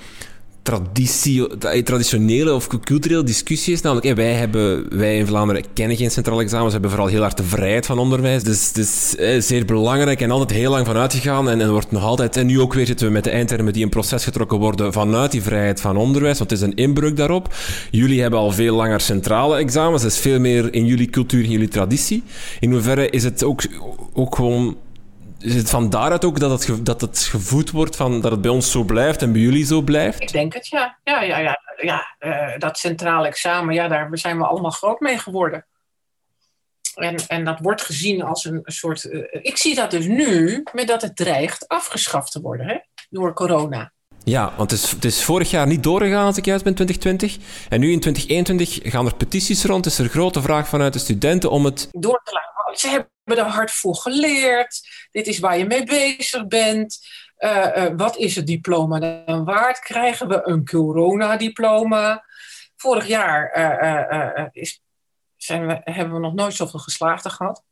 traditie, traditionele of culturele discussie is. Namelijk, wij, hebben, wij in Vlaanderen kennen geen centrale examens, hebben vooral heel hard de vrijheid van onderwijs. Dus het is zeer belangrijk en altijd heel lang vanuit gegaan. En, en wordt nog altijd, en nu ook weer zitten we met de eindtermen die in proces getrokken worden vanuit die vrijheid van onderwijs, want het is een inbreuk daarop. Jullie hebben al veel langer centrale examens, dat is veel meer in jullie cultuur, in jullie traditie. In hoeverre is het ook, ook gewoon is het van daaruit ook dat het, dat het gevoed wordt van dat het bij ons zo blijft en bij jullie zo blijft? Ik denk het, ja. Ja, ja, ja, ja uh, dat centrale examen, ja, daar zijn we allemaal groot mee geworden. En, en dat wordt gezien als een, soort. Uh, ik zie dat dus nu, met dat het dreigt afgeschaft te worden hè, door corona. Ja, want het is, het is vorig jaar niet doorgegaan als ik juist ben, 2020. En nu in 2021 gaan er petities rond. Is er grote vraag vanuit de studenten om het... Door te laten. Ze hebben er hard voor geleerd. Dit is waar je mee bezig bent. Uh, uh, wat is het diploma dan waard? Krijgen we een coronadiploma? Vorig jaar uh, is, zijn we, hebben we nog nooit zoveel geslaagden gehad.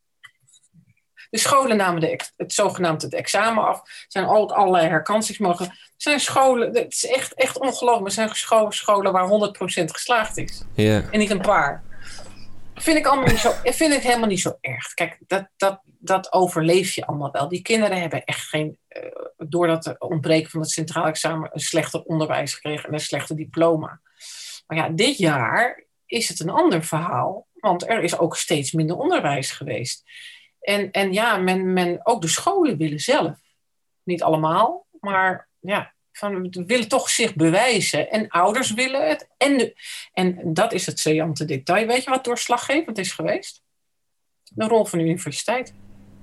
De scholen namen de, het zogenaamde het examen af. Er zijn ook allerlei herkansingsmogelijkheden. Er zijn scholen, het is echt, echt ongelooflijk. Er zijn scholen, scholen waar 100% geslaagd is. Yeah. En niet een paar. Vind ik, allemaal vind ik helemaal niet zo erg. Kijk, dat, dat, dat overleef je allemaal wel. Die kinderen hebben echt geen, uh, door dat ontbreken van het centraal examen, een slechter onderwijs gekregen en een slechter diploma. Maar ja, dit jaar is het een ander verhaal, want er is ook steeds minder onderwijs geweest. En, en ja, men, men, ook de scholen willen zelf. Niet allemaal, maar ja, van, willen toch zich bewijzen. En ouders willen het. En, de, en dat is het saillante detail. Weet je wat doorslaggevend is geweest? De rol van de universiteit.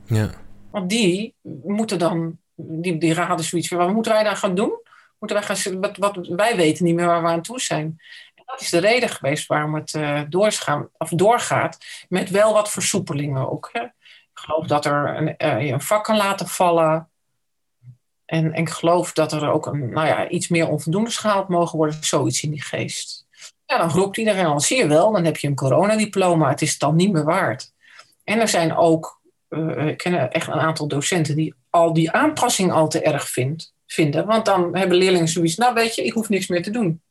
Ja. Want die moeten dan, die, die raden zoiets van, wat moeten wij dan gaan doen? Moeten wij gaan, wat, wat, wij weten niet meer waar we aan toe zijn. En dat is de reden geweest waarom het uh, doorgaan, of doorgaat, met wel wat versoepelingen ook. Hè? Ik geloof dat er een, uh, een vak kan laten vallen. En, en ik geloof dat er ook een, nou ja, iets meer onvoldoende gehaald mogen worden. Zoiets in die geest. Ja, dan roept iedereen al, zie je wel, dan heb je een coronadiploma. Het is dan niet meer waard. En er zijn ook, uh, ik ken echt een aantal docenten die al die aanpassing al te erg vindt, vinden. Want dan hebben leerlingen zoiets, nou weet je, ik hoef niks meer te doen.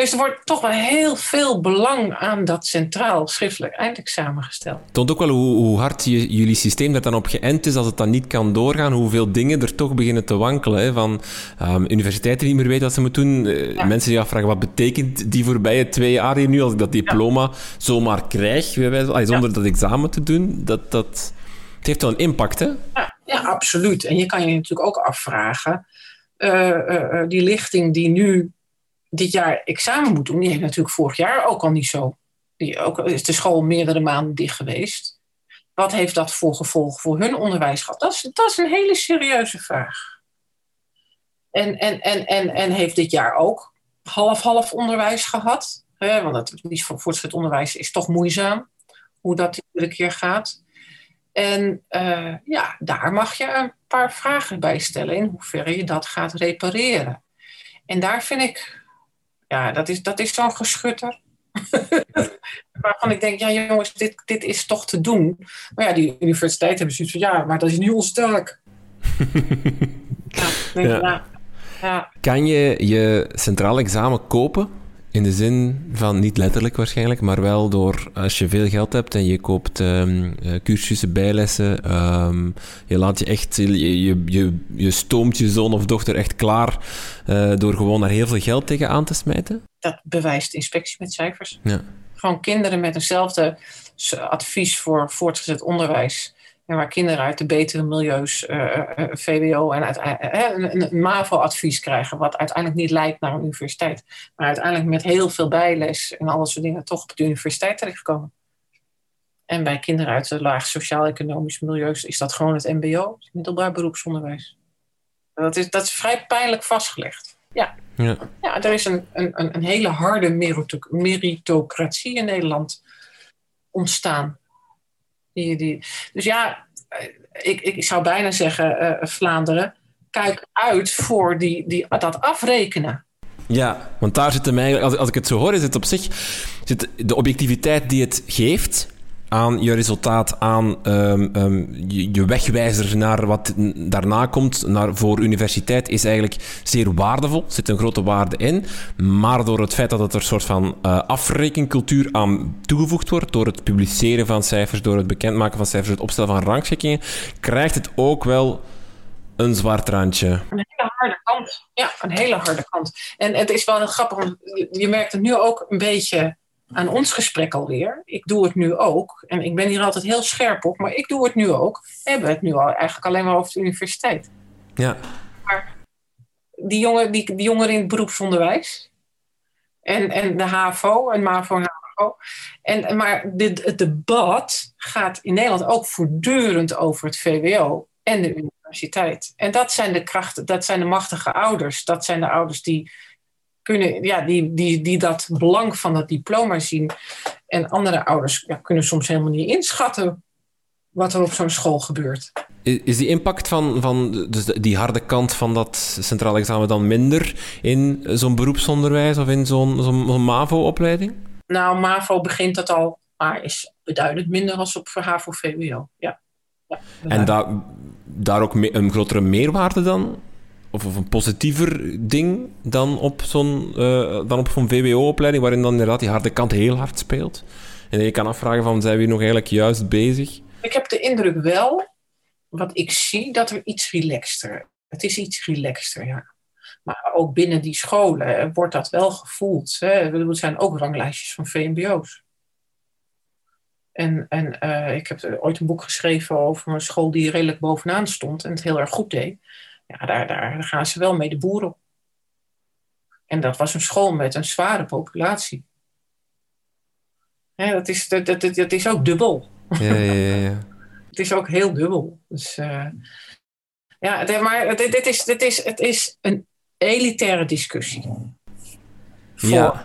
Dus er wordt toch wel heel veel belang aan dat centraal schriftelijk eindexamen gesteld. Het toont ook wel hoe, hoe hard je, jullie systeem er dan op geënt is als het dan niet kan doorgaan, hoeveel dingen er toch beginnen te wankelen. Hè? Van um, universiteiten die niet meer weten wat ze moeten doen, uh, ja. mensen die afvragen wat betekent die voorbije twee jaar hier nu als ik dat diploma ja. zomaar krijg, zonder ja. dat examen te doen. Dat, dat, het heeft wel een impact, hè? Ja, ja, absoluut. En je kan je natuurlijk ook afvragen, uh, uh, die lichting die nu dit jaar examen moet doen, die heeft natuurlijk vorig jaar ook al niet zo. Die ook, is de school meerdere maanden dicht geweest. Wat heeft dat voor gevolgen voor hun onderwijs gehad? Dat is, dat een hele serieuze vraag. En, en, en, en, en heeft dit jaar ook half-half onderwijs gehad? Hè? Want het is voor voortgezet onderwijs is toch moeizaam, hoe dat iedere keer gaat. En uh, ja, daar mag je een paar vragen bij stellen in hoeverre je dat gaat repareren. En daar vind ik ja, dat is, dat is zo'n geschutter. Waarvan ik denk, ja jongens, dit, dit is toch te doen. Maar ja, die universiteit hebben zoiets van, ja, maar dat is niet ons taak. ja, denk, ja. Ja, ja. Kan je je centraal examen kopen? In de zin van, niet letterlijk waarschijnlijk, maar wel door als je veel geld hebt en je koopt um, cursussen, bijlessen, um, je laat je echt, je, je, je, je stoomt je zoon of dochter echt klaar uh, door gewoon daar heel veel geld tegen aan te smijten? Dat bewijst inspectie met cijfers. Ja. Gewoon kinderen met eenzelfde advies voor voortgezet onderwijs En waar kinderen uit de betere milieus VWO en een, een MAVO-advies krijgen, wat uiteindelijk niet lijkt naar een universiteit. Maar uiteindelijk met heel veel bijles en al dat soort dingen toch op de universiteit terechtkomen. En bij kinderen uit de laag sociaal-economisch milieus is dat gewoon het MBO, het middelbaar beroepsonderwijs. Dat is, dat is vrij pijnlijk vastgelegd. Ja. Ja. ja, er is een, een, een hele harde meritocratie in Nederland ontstaan. Die, die, dus ja, ik, ik zou bijna zeggen, uh, Vlaanderen, kijk uit voor die, die, dat afrekenen. Ja, want daar zit mij, als, als ik het zo hoor, is het op zich zit de objectiviteit die het geeft aan je resultaat, aan um, um, je, wegwijzer naar wat daarna komt, naar, voor universiteit, is eigenlijk zeer waardevol. Er zit een grote waarde in. Maar door het feit dat het er een soort van uh, afrekencultuur aan toegevoegd wordt, door het publiceren van cijfers, door het bekendmaken van cijfers, het opstellen van rangschikkingen, krijgt het ook wel een zwart randje. Een hele harde kant. Ja, een hele harde kant. En het is wel grappig, want je merkt het nu ook een beetje aan ons gesprek alweer. Ik doe het nu ook. En ik ben hier altijd heel scherp op, maar ik doe het nu ook. We hebben het nu al eigenlijk alleen maar over de universiteit. Ja. Maar die, jongen, die, die jongeren in het beroepsonderwijs. En, en de HAVO en MAVO en HAVO. En, maar dit, het debat gaat in Nederland ook voortdurend over het VWO en de universiteit. En dat zijn de krachten, dat zijn de machtige ouders. Dat zijn de ouders die kunnen, ja, die, die, die dat belang van dat diploma zien. En andere ouders ja, kunnen soms helemaal niet inschatten wat er op zo'n school gebeurt. Is die impact van, van dus die harde kant van dat centraal examen dan minder in zo'n beroepsonderwijs of in zo'n zo'n MAVO-opleiding? Nou, MAVO begint dat al, maar is beduidend minder als op HAVO-VWO. Ja. ja en daar, daar ook een grotere meerwaarde dan? Of, of een positiever ding dan op zo'n uh, dan op zo'n VWO-opleiding, waarin dan inderdaad die harde kant heel hard speelt. En je kan afvragen van, zijn we hier nog eigenlijk juist bezig? Ik heb de indruk wel, wat ik zie, dat er iets relaxter... Het is iets relaxter, ja. Maar ook binnen die scholen wordt dat wel gevoeld. Hè. Er zijn ook ranglijstjes van VMBO's. En, en uh, ik heb ooit een boek geschreven over een school die redelijk bovenaan stond en het heel erg goed deed ja, daar, daar gaan ze wel mee de boer op. En dat was een school met een zware populatie. Ja, dat, is, dat, dat, dat is ook dubbel. Ja, ja, ja. het is ook heel dubbel. Dus, uh, ja, maar dit, dit, is, dit is, het is een elitaire discussie. Voor, ja.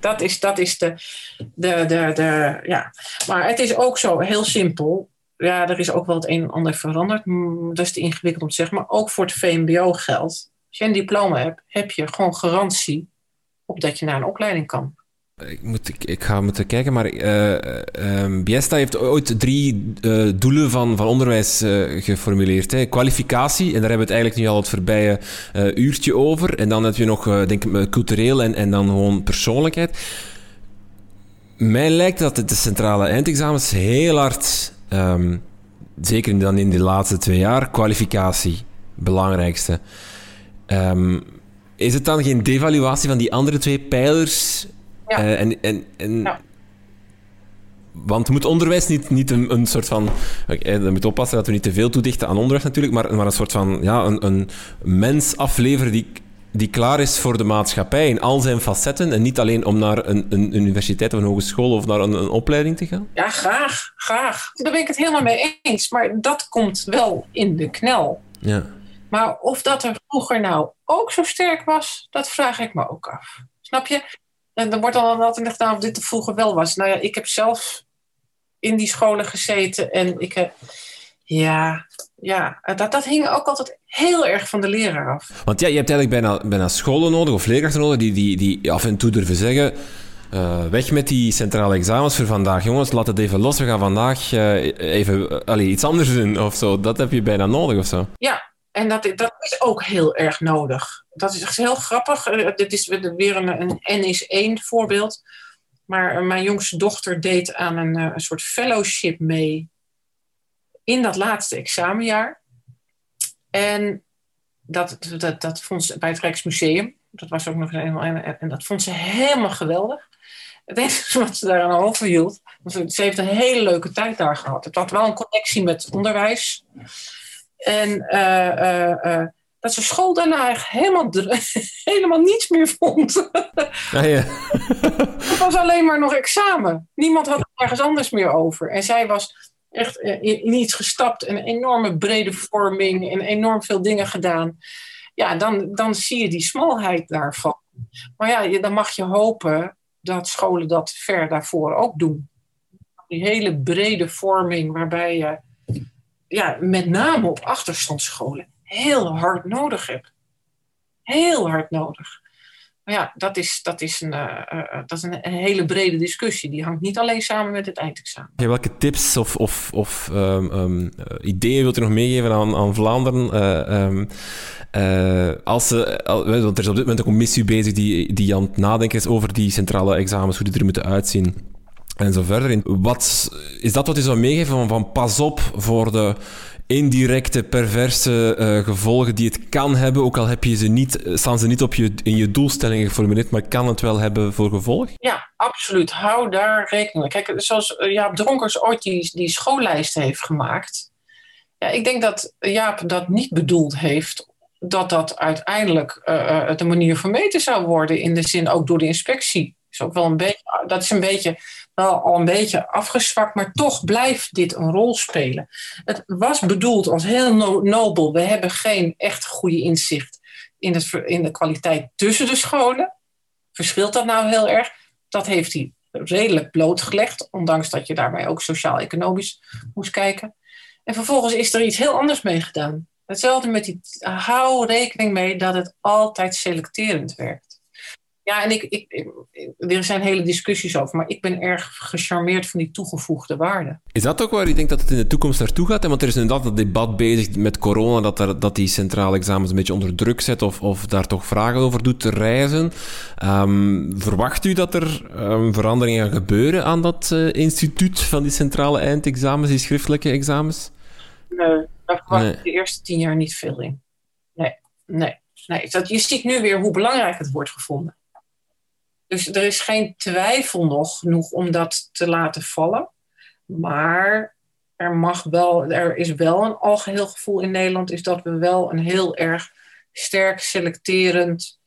Dat is, dat is de, de, de, de. Ja. Maar het is ook zo heel simpel ja, er is ook wel het een en ander veranderd. Dat is te ingewikkeld om te zeggen. Maar ook voor het VMBO geldt. Als je een diploma hebt, heb je gewoon garantie op dat je naar een opleiding kan. Ik, moet, ik, ga moeten kijken, maar uh, Biesta heeft ooit drie uh, doelen van, van onderwijs geformuleerd. Hè. Kwalificatie, en daar hebben we het eigenlijk nu al het voorbije uurtje over. En dan heb je nog, denk ik, cultureel en, en dan gewoon persoonlijkheid. Mij lijkt dat de centrale eindexamens heel hard Um, zeker dan in de laatste twee jaar, kwalificatie, belangrijkste. Um, is het dan geen devaluatie van die andere twee pijlers? Ja. Uh, en, en, en ja. Want moet onderwijs niet, niet een, een soort van. Okay, we moeten oppassen dat we niet te veel toedichten aan onderwijs natuurlijk, maar, maar een soort van ja, een, een mens afleveren die die klaar is voor de maatschappij in al zijn facetten en niet alleen om naar een, een universiteit of een hogeschool of naar een, een, opleiding te gaan? Ja, graag, graag. Daar ben ik het helemaal mee eens. Maar dat komt wel in de knel. Ja. Maar of dat er vroeger nou ook zo sterk was, dat vraag ik me ook af. Snap je? En er wordt dan altijd gedacht nou, of dit er vroeger wel was. Nou ja, ik heb zelf in die scholen gezeten en ik heb... Ja, ja, dat, dat hing ook altijd heel erg van de leraar af. Want ja, je hebt eigenlijk bijna, bijna scholen nodig of leerkrachten nodig die, die, die af en toe durven zeggen... Uh, weg met die centrale examens voor vandaag. Jongens, laat het even los. We gaan vandaag uh, even uh, allee, iets anders doen of zo. Dat heb je bijna nodig of zo. Ja, en dat, dat is ook heel erg nodig. Dat is echt heel grappig. dit is weer een, een N is één voorbeeld. Maar mijn jongste dochter deed aan een, een soort fellowship mee in dat laatste examenjaar. En dat, dat, dat vond ze bij het Rijksmuseum. Dat was ook nog helemaal. En dat vond ze helemaal geweldig. Het enige wat ze daar aan overhield, Ze heeft een hele leuke tijd daar gehad. Het had wel een connectie met onderwijs. En dat ze school daarna helemaal, helemaal niets meer vond. Ah, ja. het was alleen maar nog examen. Niemand had het ergens anders meer over. En zij was echt in iets gestapt, een enorme brede vorming en enorm veel dingen gedaan. Ja, dan, dan zie je die smalheid daarvan. Maar ja, dan mag je hopen dat scholen dat ver daarvoor ook doen. Die hele brede vorming waarbij je ja, met name op achterstandsscholen heel hard nodig hebt. Heel hard nodig. Maar ja, dat is, dat is, een, uh, dat is een, hele brede discussie. Die hangt niet alleen samen met het eindexamen. Ja, welke tips of, of, of um, um, ideeën wilt u nog meegeven aan, aan Vlaanderen? Um, als ze, want er is op dit moment een commissie bezig die, die aan het nadenken is over die centrale examens, hoe die er moeten uitzien. En zo verder. Wat, is dat wat u zou meegeven van, van pas op voor de indirecte, perverse uh, gevolgen die het kan hebben, ook al heb je ze niet, staan ze niet op je, in je doelstellingen geformuleerd, maar kan het wel hebben voor gevolg? Ja, absoluut. Hou daar rekening mee. Kijk, zoals eh, Jaap Dronkers ooit die, die schoollijst heeft gemaakt. Ja, ik denk dat Jaap dat niet bedoeld heeft dat dat uiteindelijk de manier van meten zou worden, in de zin ook door de inspectie. Is ook wel een beetje, dat is een beetje wel al een beetje afgezwakt, maar toch blijft dit een rol spelen. Het was bedoeld als heel nobel. We hebben geen echt goede inzicht in, het, in de kwaliteit tussen de scholen. Verschilt dat nou heel erg? Dat heeft hij redelijk blootgelegd, ondanks dat je daarbij ook sociaal-economisch moest kijken. En vervolgens is er iets heel anders mee gedaan. Hetzelfde met die, hou rekening mee dat het altijd selecterend werkt. Ja, en ik, ik, er zijn hele discussies over, maar ik ben erg gecharmeerd van die toegevoegde waarde. Is dat ook waar je denkt dat het in de toekomst naartoe gaat? Want er is inderdaad dat debat bezig met corona, dat, er, dat die centrale examens een beetje onder druk zet of, of daar toch vragen over doet te reizen. Um, verwacht u dat er um, veranderingen gaan gebeuren aan dat uh, instituut van die centrale eindexamens, die schriftelijke examens? Nee, daar verwacht ik de eerste tien jaar niet veel in. Nee, nee. nee. Dat, je ziet nu weer hoe belangrijk het wordt gevonden. Dus er is geen twijfel nog genoeg om dat te laten vallen. Maar er, mag wel, er is wel een algeheel gevoel in Nederland, is dat we wel een heel erg sterk selecterend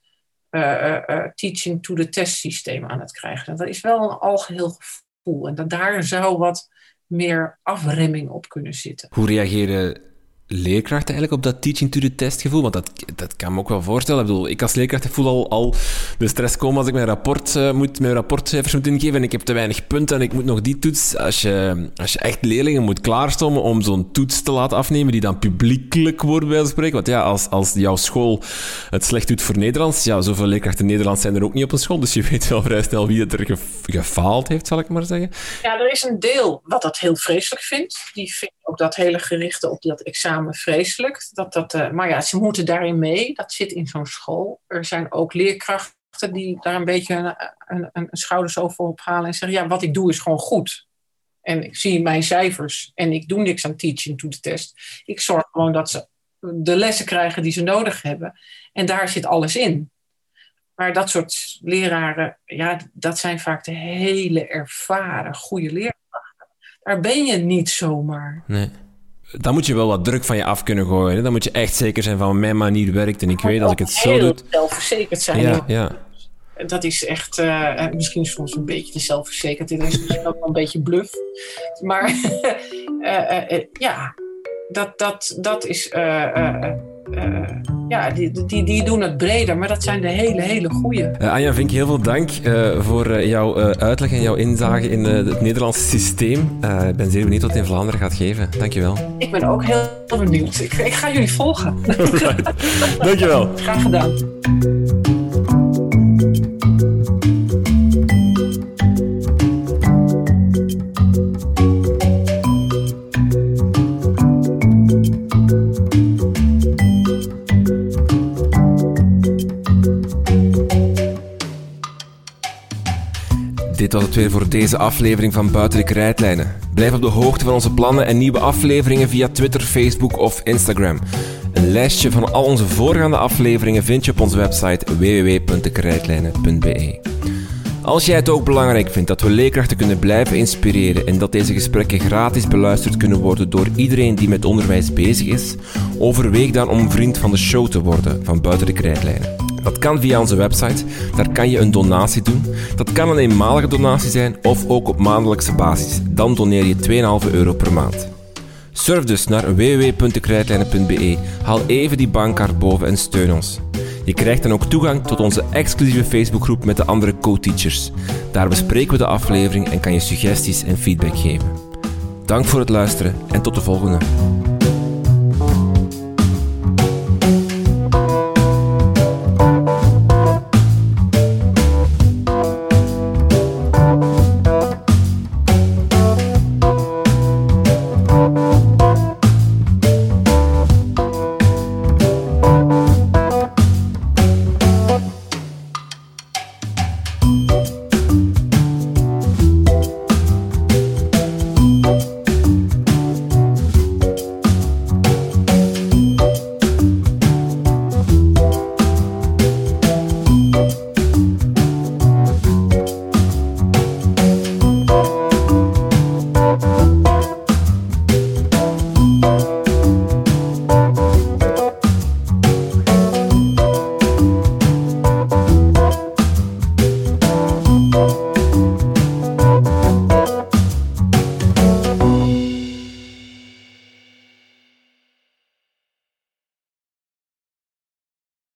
uh, uh, teaching to the test systeem aan het krijgen. Dat is wel een algeheel gevoel. En dat daar zou wat meer afremming op kunnen zitten. Hoe reageren leerkrachten eigenlijk op dat teaching to the test gevoel? Want dat, dat kan me ook wel voorstellen. Ik bedoel, ik als leerkracht voel al, al de stress komen als ik mijn, rapport, uh, moet, mijn rapportcijfers moet ingeven en ik heb te weinig punten en ik moet nog die toets. Als je, als je echt leerlingen moet klaarstomen om zo'n toets te laten afnemen die dan publiekelijk wordt bij spreken. Want ja, als, als jouw school het slecht doet voor Nederlands, ja, zoveel leerkrachten Nederlands zijn er ook niet op een school, dus je weet wel vrij snel wie het er gefaald heeft, zal ik maar zeggen. Ja, er is een deel wat dat heel vreselijk vindt. Die vindt ook dat hele gerichte op dat examen vreselijk. Dat, dat, uh, maar ja, ze moeten daarin mee. Dat zit in zo'n school. Er zijn ook leerkrachten die daar een beetje een, een, een schouders over ophalen en zeggen: Ja, wat ik doe is gewoon goed. En ik zie mijn cijfers en ik doe niks aan teaching to the test. Ik zorg gewoon dat ze de lessen krijgen die ze nodig hebben. En daar zit alles in. Maar dat soort leraren, ja, dat zijn vaak de hele ervaren, goede leerkrachten. Daar ben je niet zomaar. Nee dan moet je wel wat druk van je af kunnen gooien. Hè? Dan moet je echt zeker zijn van mijn manier werkt en ik weet dat ik het zo doe. zelfverzekerd zijn. Ja, ja. Dat is echt uh, misschien soms een beetje de zelfverzekerdheid. is misschien ook wel een beetje bluff. Maar uh, uh, ja, dat, dat, dat is uh, ja, die, die, die doen het breder, maar dat zijn de hele, hele goede. Uh, Anja Vink, heel veel dank uh, voor jouw uitleg en jouw inzage in het Nederlandse systeem. ik ben zeer benieuwd wat het in Vlaanderen gaat geven. Dankjewel. Ik ben ook heel benieuwd. Ik, ik ga jullie volgen. Dankjewel. Graag gedaan. Dit was het weer voor deze aflevering van Buiten de Krijtlijnen. Blijf op de hoogte van onze plannen en nieuwe afleveringen via Twitter, Facebook of Instagram. Een lijstje van al onze voorgaande afleveringen vind je op onze website www.dekrijtlijnen.be. Als jij het ook belangrijk vindt dat we leerkrachten kunnen blijven inspireren en dat deze gesprekken gratis beluisterd kunnen worden door iedereen die met onderwijs bezig is, overweeg dan om vriend van de show te worden van Buiten de Krijtlijnen. Dat kan via onze website, daar kan je een donatie doen. Dat kan een eenmalige donatie zijn of ook op maandelijkse basis. Dan doneer je 2,5 euro per maand. Surf dus naar www.dekrijtlijnen.be, haal even die bankkaart boven en steun ons. Je krijgt dan ook toegang tot onze exclusieve Facebookgroep met de andere co-teachers. Daar bespreken we de aflevering en kan je suggesties en feedback geven. Dank voor het luisteren en tot de volgende.